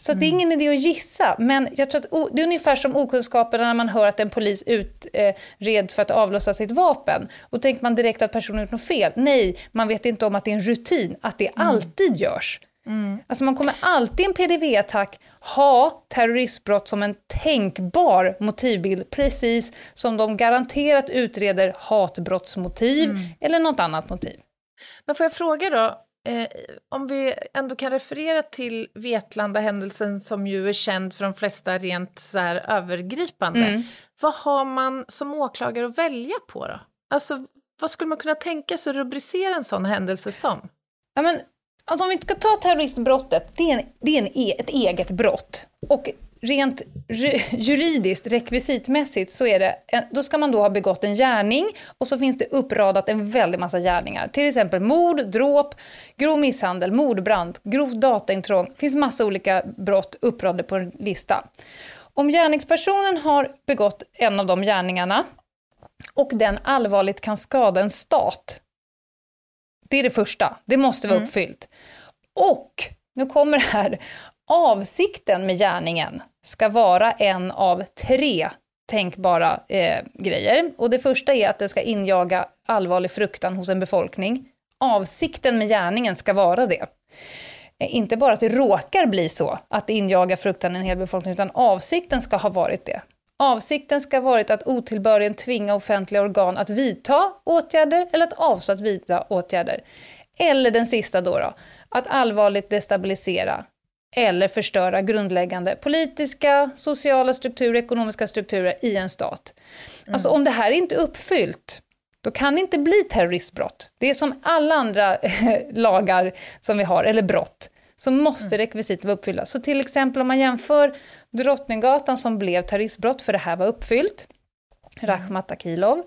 Så att det är ingen idé att gissa, men jag tror att det är ungefär som okunskapen när man hör att en polis utreds för att avlossa sitt vapen. Och tänker man direkt att personen gjort något fel. Nej, man vet inte om att det är en rutin, att det alltid görs. Alltså man kommer alltid i en PDV-attack ha terroristbrott som en tänkbar motivbild, precis som de garanterat utreder hatbrottsmotiv eller något annat motiv. Men får jag fråga då, eh, om vi ändå kan referera till Vetlanda-händelsen som ju är känd för de flesta rent så här övergripande. Mm. Vad har man som åklagare att välja på då? Alltså, vad skulle man kunna tänka sig att rubricera en sån händelse som? Ja, men, alltså om vi ska ta terroristbrottet, det är, en, det är en, e- ett eget brott. Och rent ju- juridiskt, rekvisitmässigt, så är det, då ska man då ha begått en gärning och så finns det uppradat en väldig massa gärningar. Till exempel mord, dråp, grov misshandel, mordbrand, grovt dataintrång. Det finns massa olika brott uppradade på en lista. Om gärningspersonen har begått en av de gärningarna och den allvarligt kan skada en stat, det är det första. Det måste vara uppfyllt. Och, nu kommer det här, avsikten med gärningen ska vara en av tre tänkbara eh, grejer. Och det första är att det ska injaga allvarlig fruktan hos en befolkning. Avsikten med gärningen ska vara det. Eh, Inte bara att det råkar bli så, att det injagar fruktan i en hel befolkning, utan avsikten ska ha varit det. Avsikten ska ha varit att otillbörligen tvinga offentliga organ att vidta åtgärder eller att avstå att vidta åtgärder. Eller den sista då, då att allvarligt destabilisera eller förstöra grundläggande politiska, sociala strukturer, ekonomiska strukturer i en stat. Alltså om det här är inte uppfyllt, då kan det inte bli terroristbrott. Det är som alla andra lagar som vi har, eller brott, så måste rekvisiten vara uppfyllda. Så till exempel om man jämför Drottninggatan som blev terroristbrott, för det här var uppfyllt, Rakhmat Akilov.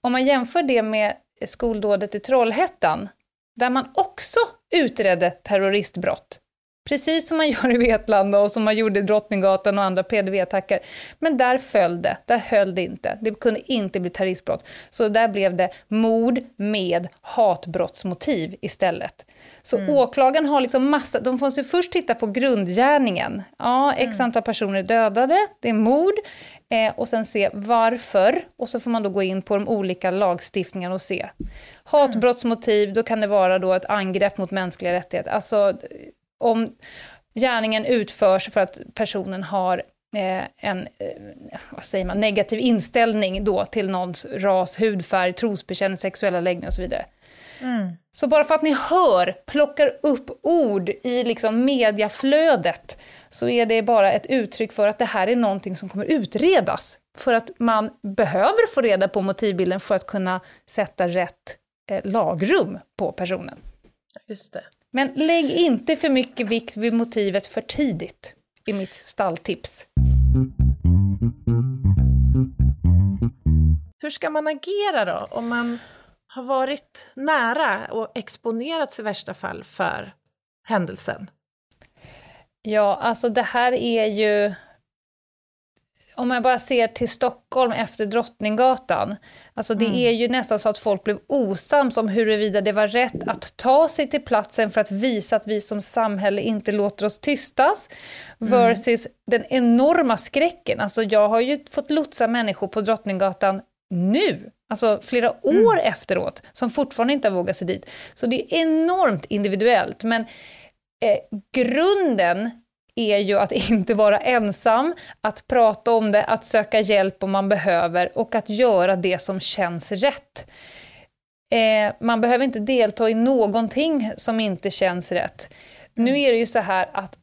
Om man jämför det med skoldådet i Trollhättan, där man också utredde terroristbrott. Precis som man gör i Vetlanda och som man gjorde i Drottninggatan och andra PDV-attacker. Men där föll det, där höll det inte. Det kunde inte bli terroristbrott. Så där blev det mord med hatbrottsmotiv istället. Så åklagaren har liksom massa, de får sig först titta på grundgärningen. Ja, x antal personer är dödade, det är mord. Eh, och sen se varför. Och så får man då gå in på de olika lagstiftningarna och se. Hatbrottsmotiv, då kan det vara då ett angrepp mot mänskliga rättigheter. Alltså om gärningen utförs för att personen har eh, en eh, vad säger man, negativ inställning då till någons ras, hudfärg, trosbekännelse, sexuella läggning och så vidare. Så bara för att ni hör, plockar upp ord i liksom mediaflödet, så är det bara ett uttryck för att det här är någonting som kommer utredas. För att man behöver få reda på motivbilden för att kunna sätta rätt eh, lagrum på personen. Just det. Men lägg inte för mycket vikt vid motivet för tidigt, är mitt stalltips. Hur ska man agera då om man har varit nära och exponerats i värsta fall för händelsen? Ja, alltså det här är ju... om jag bara ser till Stockholm efter Drottninggatan, alltså det Mm. är ju nästan så att folk blev osams om huruvida det var rätt att ta sig till platsen för att visa att vi som samhälle inte låter oss tystas, versus den enorma skräcken. Alltså jag har ju fått lotsa människor på Drottninggatan nu, alltså flera år efteråt, som fortfarande inte har vågat sig dit. Så det är enormt individuellt, men eh, grunden är ju att inte vara ensam, att prata om det, att söka hjälp om man behöver och att göra det som känns rätt. Eh, man behöver inte delta i någonting som inte känns rätt. Nu är det ju så här att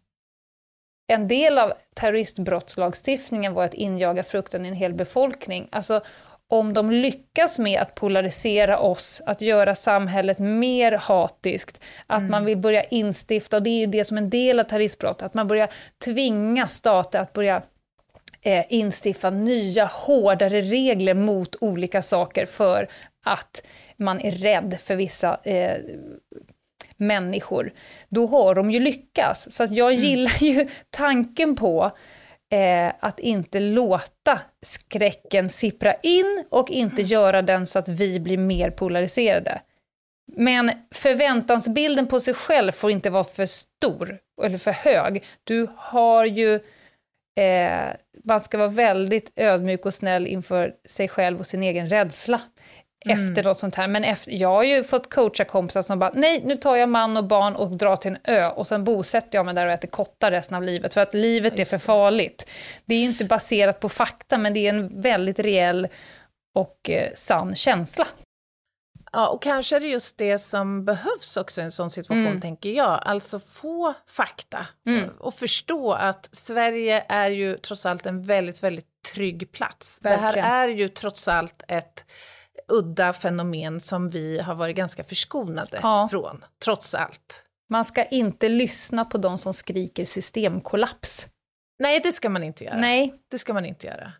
en del av terroristbrottslagstiftningen var att injaga fruktan i en hel befolkning. Alltså, om de lyckas med att polarisera oss, att göra samhället mer hatiskt, att man vill börja instifta, och det är ju det som en del av terroristbrott, att man börjar tvinga stater att börja eh, instifta nya, hårdare regler mot olika saker för att man är rädd för vissa eh, människor, då har de ju lyckats. Så jag gillar ju tanken på eh, att inte låta skräcken sippra in och inte göra den så att vi blir mer polariserade. Men förväntansbilden på sig själv får inte vara för stor eller för hög. Du har ju eh, man ska vara väldigt ödmjuk och snäll inför sig själv och sin egen rädsla efter något sånt här. Men efter, jag har ju fått coacha kompisar som bara, nej, nu tar jag man och barn och drar till en ö och sen bosätter jag mig där och äter kottar resten av livet, för att livet är för farligt. Det är ju inte baserat på fakta, men det är en väldigt reell och eh, sann känsla. Ja, och kanske är det just det som behövs också i en sån situation, Mm. tänker jag. Alltså få fakta Mm. och, och förstå att Sverige är ju trots allt en väldigt, väldigt trygg plats. Verkligen. Det här är ju trots allt ett udda fenomen som vi har varit ganska förskonade Ja. från, trots allt. Man ska inte lyssna på de som skriker systemkollaps. Nej, det ska man inte göra. Nej, Det ska man inte göra.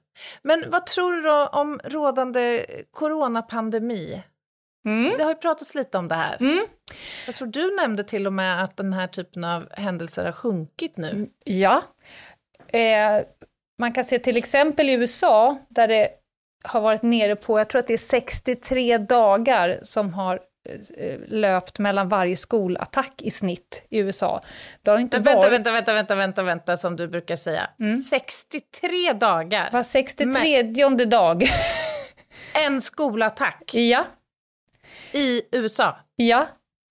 Men vad tror du då om rådande coronapandemi? mm. Det har ju pratats lite om det här. Mm. Jag tror du nämnde till och med att den här typen av händelser har sjunkit nu. Ja. Eh, man kan se till exempel i USA, där det har varit nere på, jag tror att det är 63 dagar som har eh, löpt mellan varje skolattack i snitt i USA. Det har inte Vänta, varit... vänta, vänta, vänta, vänta, vänta, som du brukar säga. Mm. 63 dagar, Var 63 dag. en skolattack ja, i USA. ja.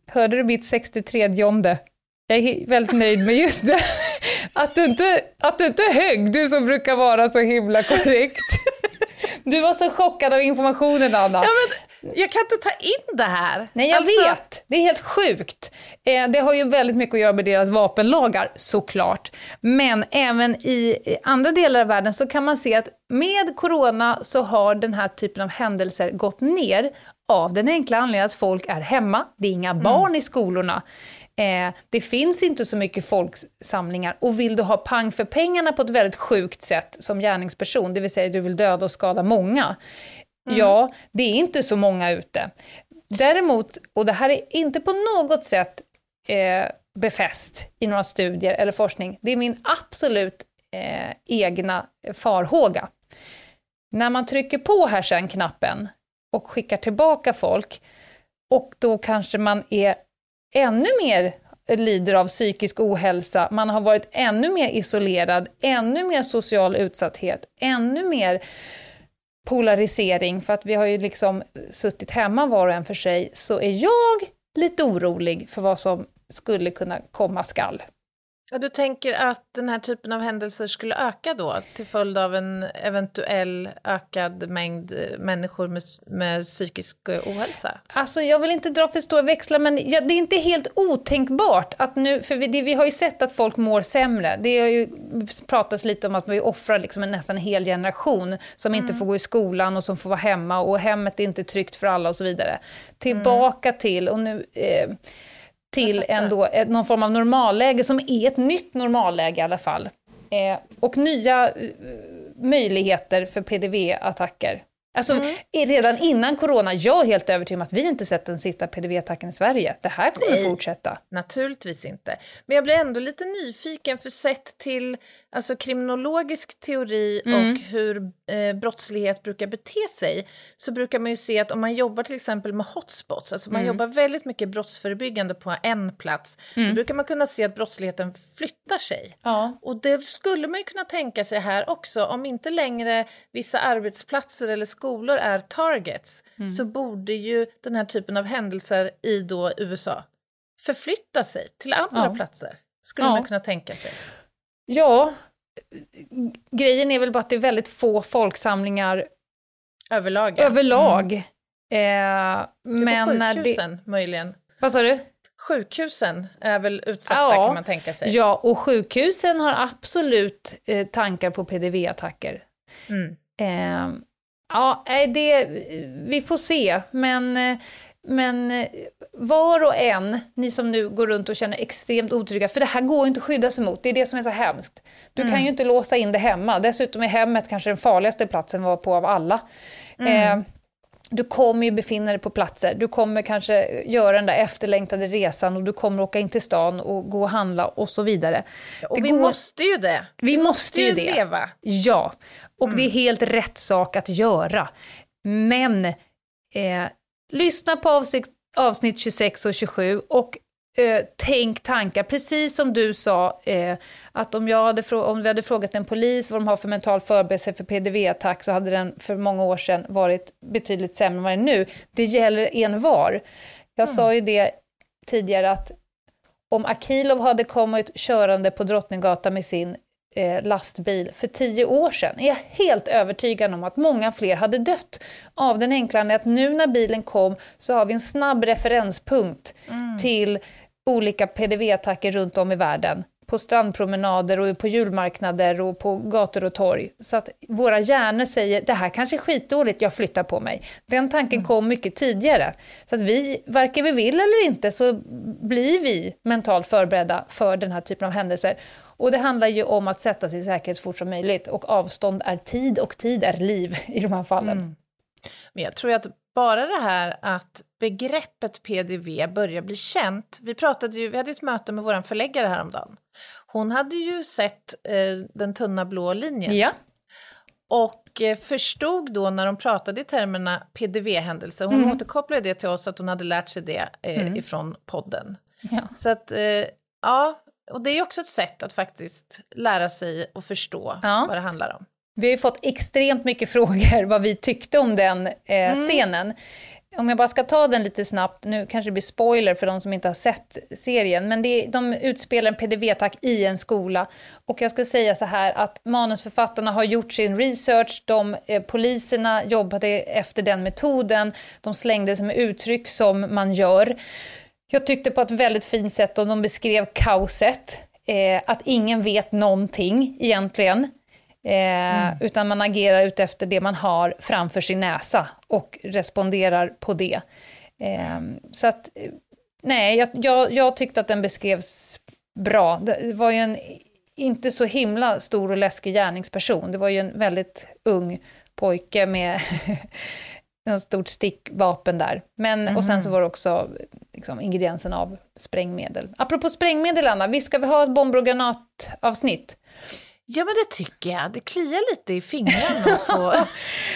Hörde du mitt 63 Jag är väldigt nöjd med just det. Att du inte, att du inte högg, du som brukar vara så himla korrekt. Du var så chockad av informationen, Anna. Ja, men jag kan inte ta in det här. Nej, jag Alltså, vet. Det är helt sjukt. Eh, det har ju väldigt mycket att göra med deras vapenlagar, såklart. Men även i andra delar av världen så kan man se att med corona så har den här typen av händelser gått ner av den enkla anledningen att folk är hemma, det är inga barn i skolorna. Eh, det finns inte så mycket folksamlingar och vill du ha pang för pengarna på ett väldigt sjukt sätt som gärningsperson, det vill säga du vill döda och skada många, ja, det är inte så många ute. Däremot, och det här är inte på något sätt eh, befäst i några studier eller forskning, det är min absolut eh, egna farhåga. När man trycker på här sen knappen och skickar tillbaka folk, och då kanske man är ännu mer lider av psykisk ohälsa, man har varit ännu mer isolerad, ännu mer social utsatthet, ännu mer polarisering, för att vi har ju liksom suttit hemma var och en för sig, så är jag lite orolig för vad som skulle kunna komma skall. Ja, du tänker att den här typen av händelser skulle öka då till följd av en eventuell ökad mängd eh, människor med, med psykisk eh, ohälsa? Alltså jag vill inte dra för stora växlar, men ja, det är inte helt otänkbart att nu, för vi, det, vi har ju sett att folk mår sämre. Det har ju pratats lite om att vi offrar liksom en, nästan en hel generation som inte får gå i skolan och som får vara hemma och hemmet är inte tryggt för alla och så vidare. Tillbaka till, och nu... Eh, till ändå någon form av normalläge som är ett nytt normalläge i alla fall. Eh, och nya eh, möjligheter för PDV-attacker. Alltså Mm. redan innan corona, jag är helt övertygad om att vi inte sett den sista PDV-attacken i Sverige. Det här kommer Nej. fortsätta. Naturligtvis inte. Men jag blir ändå lite nyfiken, för sett till alltså, kriminologisk teori Mm. och hur eh, brottslighet brukar bete sig, så brukar man ju se att om man jobbar till exempel med hotspots, alltså man Mm. jobbar väldigt mycket brottsförebyggande på en plats, Mm. då brukar man kunna se att brottsligheten flyttar sig. Ja. Och det skulle man ju kunna tänka sig här också, om inte längre vissa arbetsplatser eller skolor är targets, så borde ju den här typen av händelser i då USA förflytta sig till andra Ja. platser, skulle Ja. man kunna tänka sig. ja, grejen är väl bara att det är väldigt få folksamlingar Överlag. ja. överlag. Eh, Det men på när det... sjukhusen möjligen. Vad sa du? Sjukhusen är väl utsatta Ja. kan man tänka sig. Ja, och sjukhusen har absolut eh, tankar på PDV-attacker. Mm. Eh, ja, det, vi får se, men, men var och en, ni som nu går runt och känner extremt otrygga, för det här går ju inte att skydda sig mot, det är det som är så hemskt. Du kan ju inte låsa in det hemma, dessutom är hemmet kanske den farligaste platsen var på av alla. Eh, du kommer ju befinna dig på platser, du kommer kanske göra den där efterlängtade resan och du kommer åka in till stan och gå och handla och så vidare. Och Det vi går- måste ju det. vi måste ju det. leva. Ja, och det är helt rätt sak att göra. Men eh, lyssna på avsnitt, avsnitt 26 och 27 och eh, tänk tankar, precis som du sa, eh, att om, jag hade om vi hade frågat en polis vad de har för mental förberedelse för PDV-attack så hade den för många år sedan varit betydligt sämre än vad den är nu. Det gäller en var. Jag sa ju det tidigare att om Akilov hade kommit körande på Drottninggatan med sin eh, lastbil för tio år sedan är jag helt övertygad om att många fler hade dött. Av den enkla att nu när bilen kom så har vi en snabb referenspunkt till olika PDV-attacker runt om i världen. På strandpromenader och på julmarknader och på gator och torg. Så att våra hjärnor säger det här kanske är skitdåligt, jag flyttar på mig. Den tanken kom mycket tidigare. Så att vi, varken vi vill eller inte, så blir vi mentalt förberedda för den här typen av händelser. Och det handlar ju om att sätta sig i säkerhet så fort som möjligt. Och avstånd är tid och tid är liv i de här fallen. Men jag tror att bara det här att begreppet PDV börjar bli känt. Vi pratade ju, vi hade ett möte med vår förläggare häromdagen. Hon hade ju sett eh, den tunna blå linjen Ja. och eh, förstod då när de pratade i termerna PDV-händelse. Hon Mm. återkopplade det till oss att hon hade lärt sig det eh, Mm. ifrån podden. ja. Så att, eh, ja, och det är också ett sätt att faktiskt lära sig och förstå Ja. vad det handlar om. Vi har ju fått extremt mycket frågor vad vi tyckte om den eh, Mm. scenen. Om jag bara ska ta den lite snabbt, nu kanske det blir spoiler för de som inte har sett serien, men det, de utspelar en PDV-attack i en skola. Och jag ska säga så här att manusförfattarna har gjort sin research, de, eh, poliserna jobbade efter den metoden, de slängde sig med uttryck som man gör. Jag tyckte på ett väldigt fint sätt och de beskrev kaoset, eh, att ingen vet någonting egentligen. Eh, Utan man agerar utefter det man har framför sin näsa och responderar på det. Eh, så att, eh, nej, jag, jag, jag tyckte att den beskrevs bra. Det var ju en inte så himla stor och läskig gärningsperson. Det var ju en väldigt ung pojke med ett stort stickvapen där. Men, Och sen så var det också liksom, ingrediensen av sprängmedel. Apropå sprängmedel, Anna, visst ska vi ha ett bomber och granatavsnitt? Ja, men det tycker jag. Det kliar lite i fingrarna få...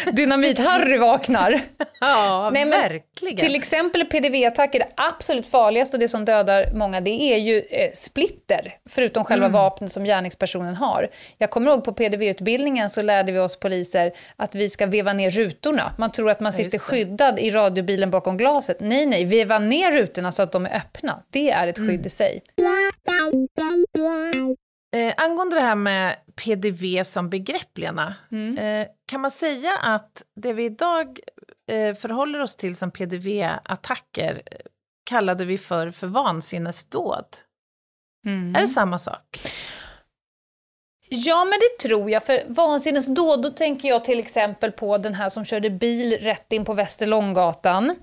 Dynamit-Harry vaknar. ja, Nej, men verkligen. Till exempel PDV-attacker, det absolut farligaste och det som dödar många, det är ju eh, splitter, förutom själva vapnet som gärningspersonen har. Jag kommer ihåg på PDV-utbildningen så lärde vi oss poliser att vi ska veva ner rutorna. Man tror att man Ja, sitter det. skyddad i radiobilen bakom glaset. Nej, nej, veva ner rutorna så att de är öppna. Det är ett skydd i sig. Eh, angående det här med PDV som begrepp, Lena, Mm. eh, kan man säga att det vi idag eh, förhåller oss till som PDV-attacker eh, kallade vi för, för vansinnesdåd? Är det samma sak? Ja, men det tror jag. För vansinnesdåd, då tänker jag till exempel på den här som körde bil rätt in på Västerlånggatan.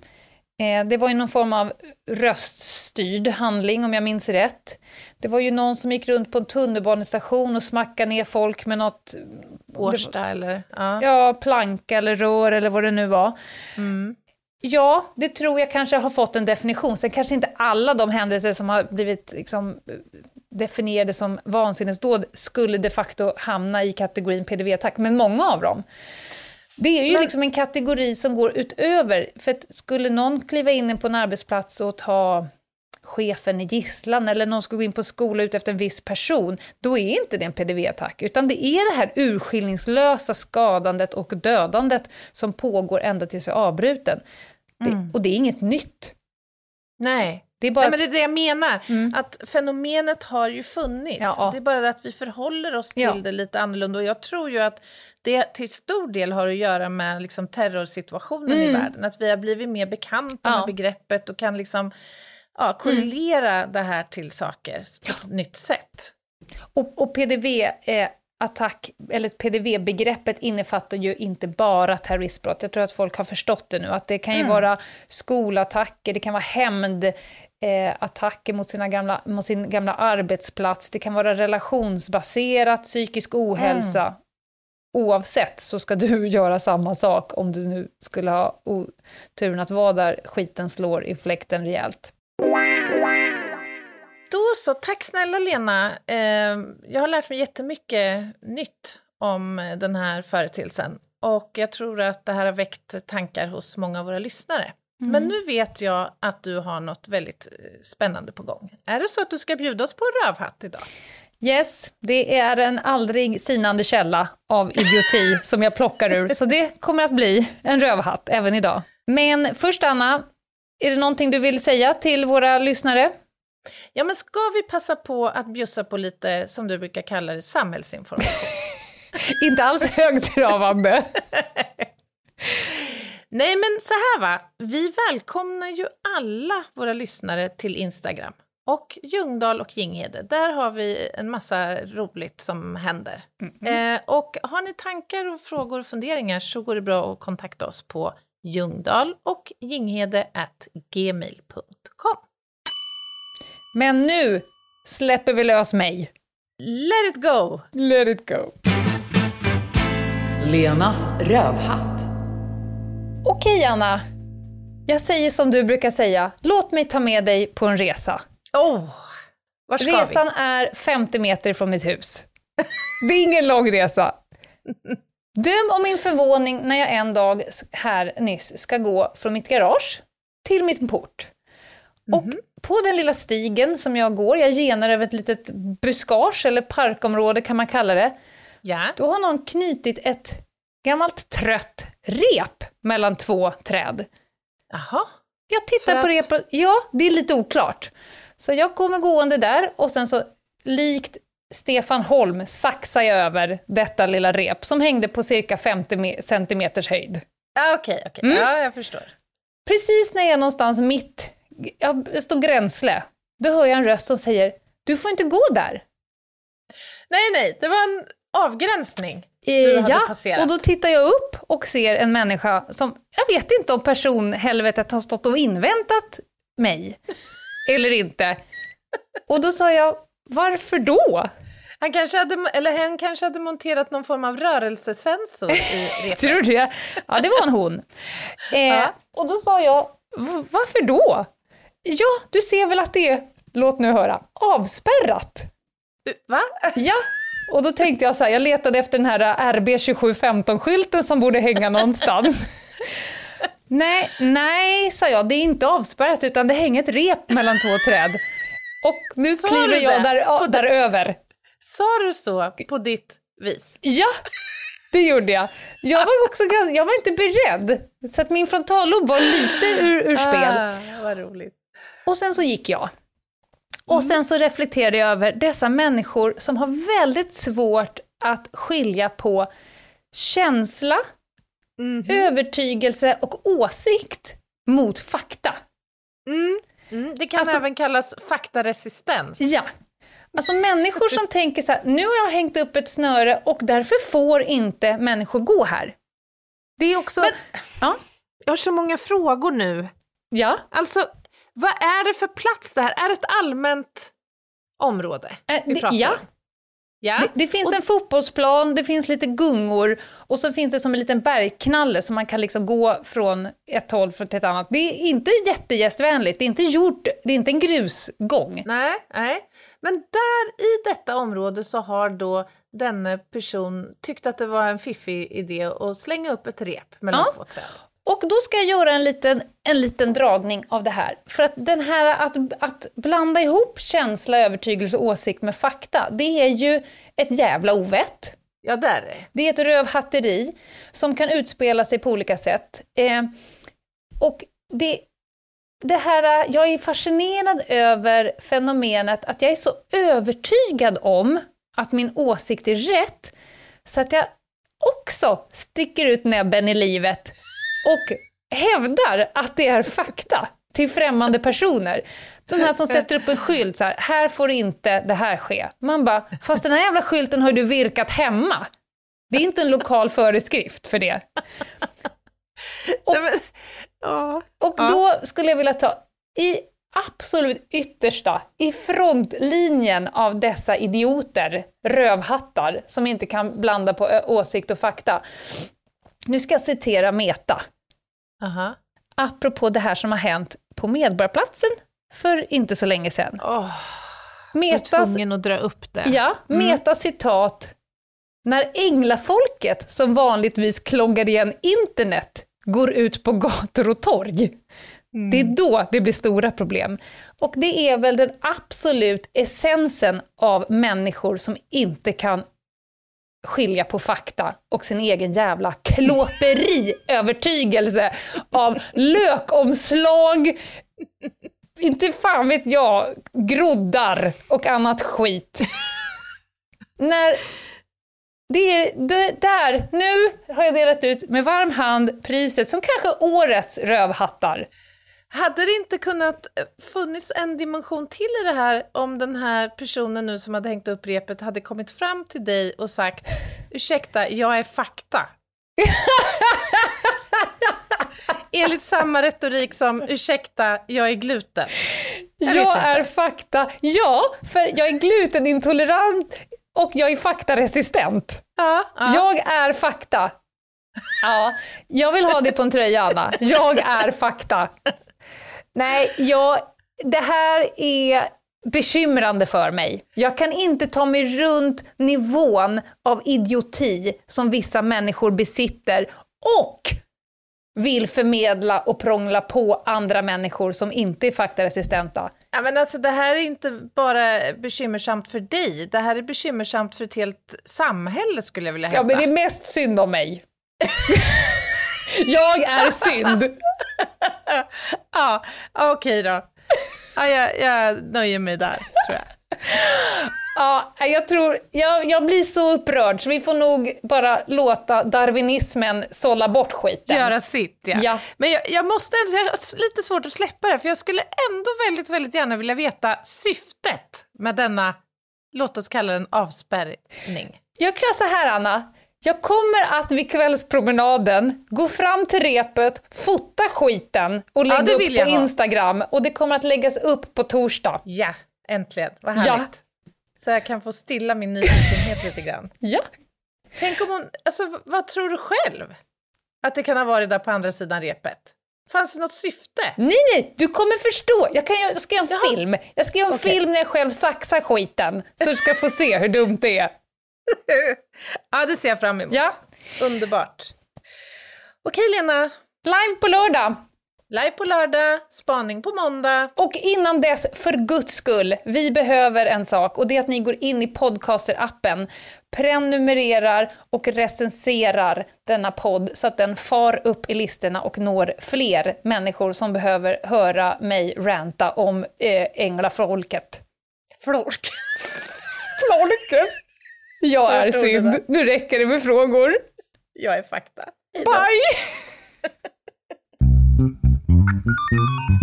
Eh, det var ju någon form av röststyrd handling om jag minns rätt. Det var ju någon som gick runt på en tunnelbanestation och smackade ner folk med något... Årsta eller? Ja. Ja, planka eller rör eller vad det nu var. Mm. Ja, det tror jag kanske har fått en definition. Sen kanske inte alla de händelser som har blivit liksom, definierade som vansinnesdåd skulle de facto hamna i kategorin PDV-attack, men många av dem. Det är ju Men- liksom en kategori som går utöver, för att skulle någon kliva in på en arbetsplats och ta chefen i gisslan eller någon ska gå in på skola ut efter en viss person, då är inte det en PDV-attack, utan det är det här urskillningslösa skadandet och dödandet som pågår ända tills jag är avbruten. Det, och det är inget nytt. Nej. Det är bara Nej, men det är det jag menar, Mm. att fenomenet har ju funnits. Ja. Det är bara det att vi förhåller oss till Ja. det lite annorlunda. Och jag tror ju att det till stor del har att göra med liksom, terrorsituationen i Mm. världen. Att vi har blivit mer bekanta Ja. med begreppet och kan liksom ja, korrelera det här till saker på ett nytt sätt. Och, och PDV-attack, eller PDV-begreppet innefattar ju inte bara terroristbrott. Jag tror att folk har förstått det nu, att det kan ju vara skolattacker, det kan vara hämnd, eh, mot, sina gamla, mot sin gamla arbetsplats, det kan vara relationsbaserat, psykisk ohälsa. Oavsett så ska du göra samma sak om du nu skulle ha oturen att vara där skiten slår i fläkten rejält. Då så, tack snälla Lena. Eh, jag har lärt mig jättemycket nytt om eh, den här företeelsen. Och jag tror att det här har väckt tankar hos många av våra lyssnare. Men nu vet jag att du har något väldigt eh, spännande på gång. Är det så att du ska bjuda oss på en rövhatt idag? Yes, det är en aldrig sinande källa av idioti som jag plockar ur, så det kommer att bli en rövhatt även idag. Men först Anna, är det någonting du vill säga till våra lyssnare? Ja, men ska vi passa på att bjussa på lite, som du brukar kalla det, samhällsinformation? Inte alls högtravande. Nej, men så här va, vi välkomnar ju alla våra lyssnare till Instagram. Och Ljungdahl och Ginghede, där har vi en massa roligt som händer. Eh, och har ni tankar och frågor och funderingar så går det bra att kontakta oss på ljungdahl och ginghede at gmail.com. Men nu släpper vi lös mig. Let it go! Let it go. Lenas rövhatt. Okej Anna, jag säger som du brukar säga, låt mig ta med dig på en resa. Oh, var ska Resan är 50 meter från mitt hus. Det är ingen lång resa. Döm om min förvåning när jag en dag här nyss ska gå från mitt garage till min port. Och på den lilla stigen som jag går, jag genar över ett litet buskage, eller parkområde kan man kalla det? Ja. då har någon knutit ett gammalt trött rep mellan två träd. Jaha. Jag tittar För på att- repet, ja, det är lite oklart. Så jag kommer gående där och sen så, likt Stefan Holm, saxar jag över detta lilla rep som hängde på cirka 50 me- centimeters höjd. Ah, Okej, okej. Mm. Ja, jag förstår. Precis när jag är någonstans mitt, jag står gränsle, då hör jag en röst som säger Du får inte gå där. Nej, nej, det var en avgränsning. Eh, Du hade ja, passerat. och då tittar jag upp och ser en människa som, jag vet inte om personhelvetet har stått och inväntat mig, eller inte. Och då sa jag, varför då? Han kanske hade, eller hen kanske hade monterat någon form av rörelsesensor i repet. Tror du det? Ja, det var en hon. Eh, Ja. Och då sa jag, "V- varför då? Ja, du ser väl att det är, låt nu höra, avspärrat. Va? Ja, och då tänkte jag så här, jag letade efter den här RB2715-skylten som borde hänga någonstans. nej, nej, sa jag, det är inte avspärrat utan det hänger ett rep mellan två träd. Och nu Sa kliver jag där, ja, På det- däröver. Sa du så på ditt vis? Ja, det gjorde jag. Jag var också ganska, jag var inte beredd. Så att min frontallob var lite ur, ur spel. Ah, vad roligt. Och sen så gick jag. Och sen så reflekterade jag över dessa människor som har väldigt svårt att skilja på känsla, Mhm. övertygelse och åsikt mot fakta. Mm. Mm. Det kan Alltså- även kallas faktaresistens. Ja. Alltså människor som tänker så här, nu har jag hängt upp ett snöre och därför får inte människor gå här. Det är också... Men- ja. Jag har så många frågor nu. Ja. Alltså, vad är det för plats det här? Är det ett allmänt område Eh, vi det- pratar ja. om? Ja. Det, det finns en fotbollsplan, det finns lite gungor och så finns det som en liten bergknalle så man kan liksom gå från ett håll till ett annat. Det är inte jättegästvänligt, det är inte gjort, det är inte en grusgång. Nej, nej. Men där i detta område så har då denne person tyckt att det var en fiffig idé att slänga upp ett rep mellan Ja. två träd. Och då ska jag göra en liten, en liten dragning av det här. För att den här att, att blanda ihop känsla, övertygelse och åsikt med fakta, det är ju ett jävla ovett. Ja, där är det. Det är ett rövhatteri som kan utspela sig på olika sätt. Eh, och det, det här, jag är fascinerad över fenomenet att jag är så övertygad om att min åsikt är rätt, så att jag också sticker ut näbben i livet och hävdar att det är fakta till främmande personer. De här som sätter upp en skylt så här, här får inte det här ske. Man bara, fast den här jävla skylten har du virkat hemma. Det är inte en lokal föreskrift för det. Och-. Och då skulle jag vilja ta i absolut yttersta, i frontlinjen av dessa idioter, rövhattar, som inte kan blanda på åsikt och fakta. Nu ska jag citera Meta, Aha. apropå det här som har hänt på Medborgarplatsen för inte så länge sedan. Åh, jag är Metas, tvungen att dra upp det. ja, Meta citat, när änglafolket som vanligtvis kloggar igen internet går ut på gator och torg. Det är då det blir stora problem. Och det är väl den absolut essensen av människor som inte kan skilja på fakta och sin egen jävla klåperi-övertygelse av lökomslag, inte fan vet jag, groddar och annat skit. När det är det, där, nu har jag delat ut med varm hand priset som kanske årets rövhattar. Hade det inte kunnat eh, funnits en dimension till i det här om den här personen nu som hade hängt upp repet hade kommit fram till dig och sagt ursäkta, jag är fakta. Enligt samma retorik som ursäkta, jag är gluten. Jag Jag, är fakta. Ja, för jag är glutenintolerant och jag är faktaresistent. Ja, ja. Jag är fakta. Ja, jag vill ha det på en tröja, Anna. Jag är fakta. Nej, jag, det här är bekymrande för mig. Jag kan inte ta mig runt nivån av idioti som vissa människor besitter och vill förmedla och prångla på andra människor som inte är faktaresistenta. Ja, men alltså, det här är inte bara bekymmersamt för dig, det här är bekymmersamt för ett helt samhälle skulle jag vilja Ja, hävda. men det är mest synd om mig. jag är synd. Ja, okej då. Ja, jag, jag nöjer mig där, tror jag. Ja, jag tror, jag, jag blir så upprörd så vi får nog bara låta darwinismen sålla bort skiten. Göra sitt, ja. Ja. Men jag, jag måste ändå jag har lite svårt att släppa det, för jag skulle ändå väldigt, väldigt gärna vilja veta syftet med denna, låt oss kalla den avspärrning. Jag kan så här Anna, jag kommer att vid kvällspromenaden gå fram till repet, fota skiten och lägga det upp på jag ha. Instagram och det kommer att läggas upp på torsdag. Ja, äntligen. Vad Ja. härligt. Så jag kan få stilla min nyfikenhet lite grann. Ja. Tänk om hon, alltså vad tror du själv? Att det kan ha varit där på andra sidan repet? Fanns det något syfte? Nej, nej, du kommer förstå. Jag, kan, jag ska göra en film. Jag ska göra en Okej. film när jag själv saxar skiten. Så du ska få se hur dumt det är. Ja, det ser jag fram emot. Ja. Underbart. Okej, Lena. Live på lördag. Live på lördag, spaning på måndag. Och innan dess, för guds skull, vi behöver en sak och det är att ni går in i podcaster-appen, prenumererar och recenserar denna podd så att den far upp i listorna och når fler människor som behöver höra mig ranta om eh, änglafolket. Flork. Folket! Jag Svårt är det synd. Nu räcker det med frågor. Jag är fakta. Bye!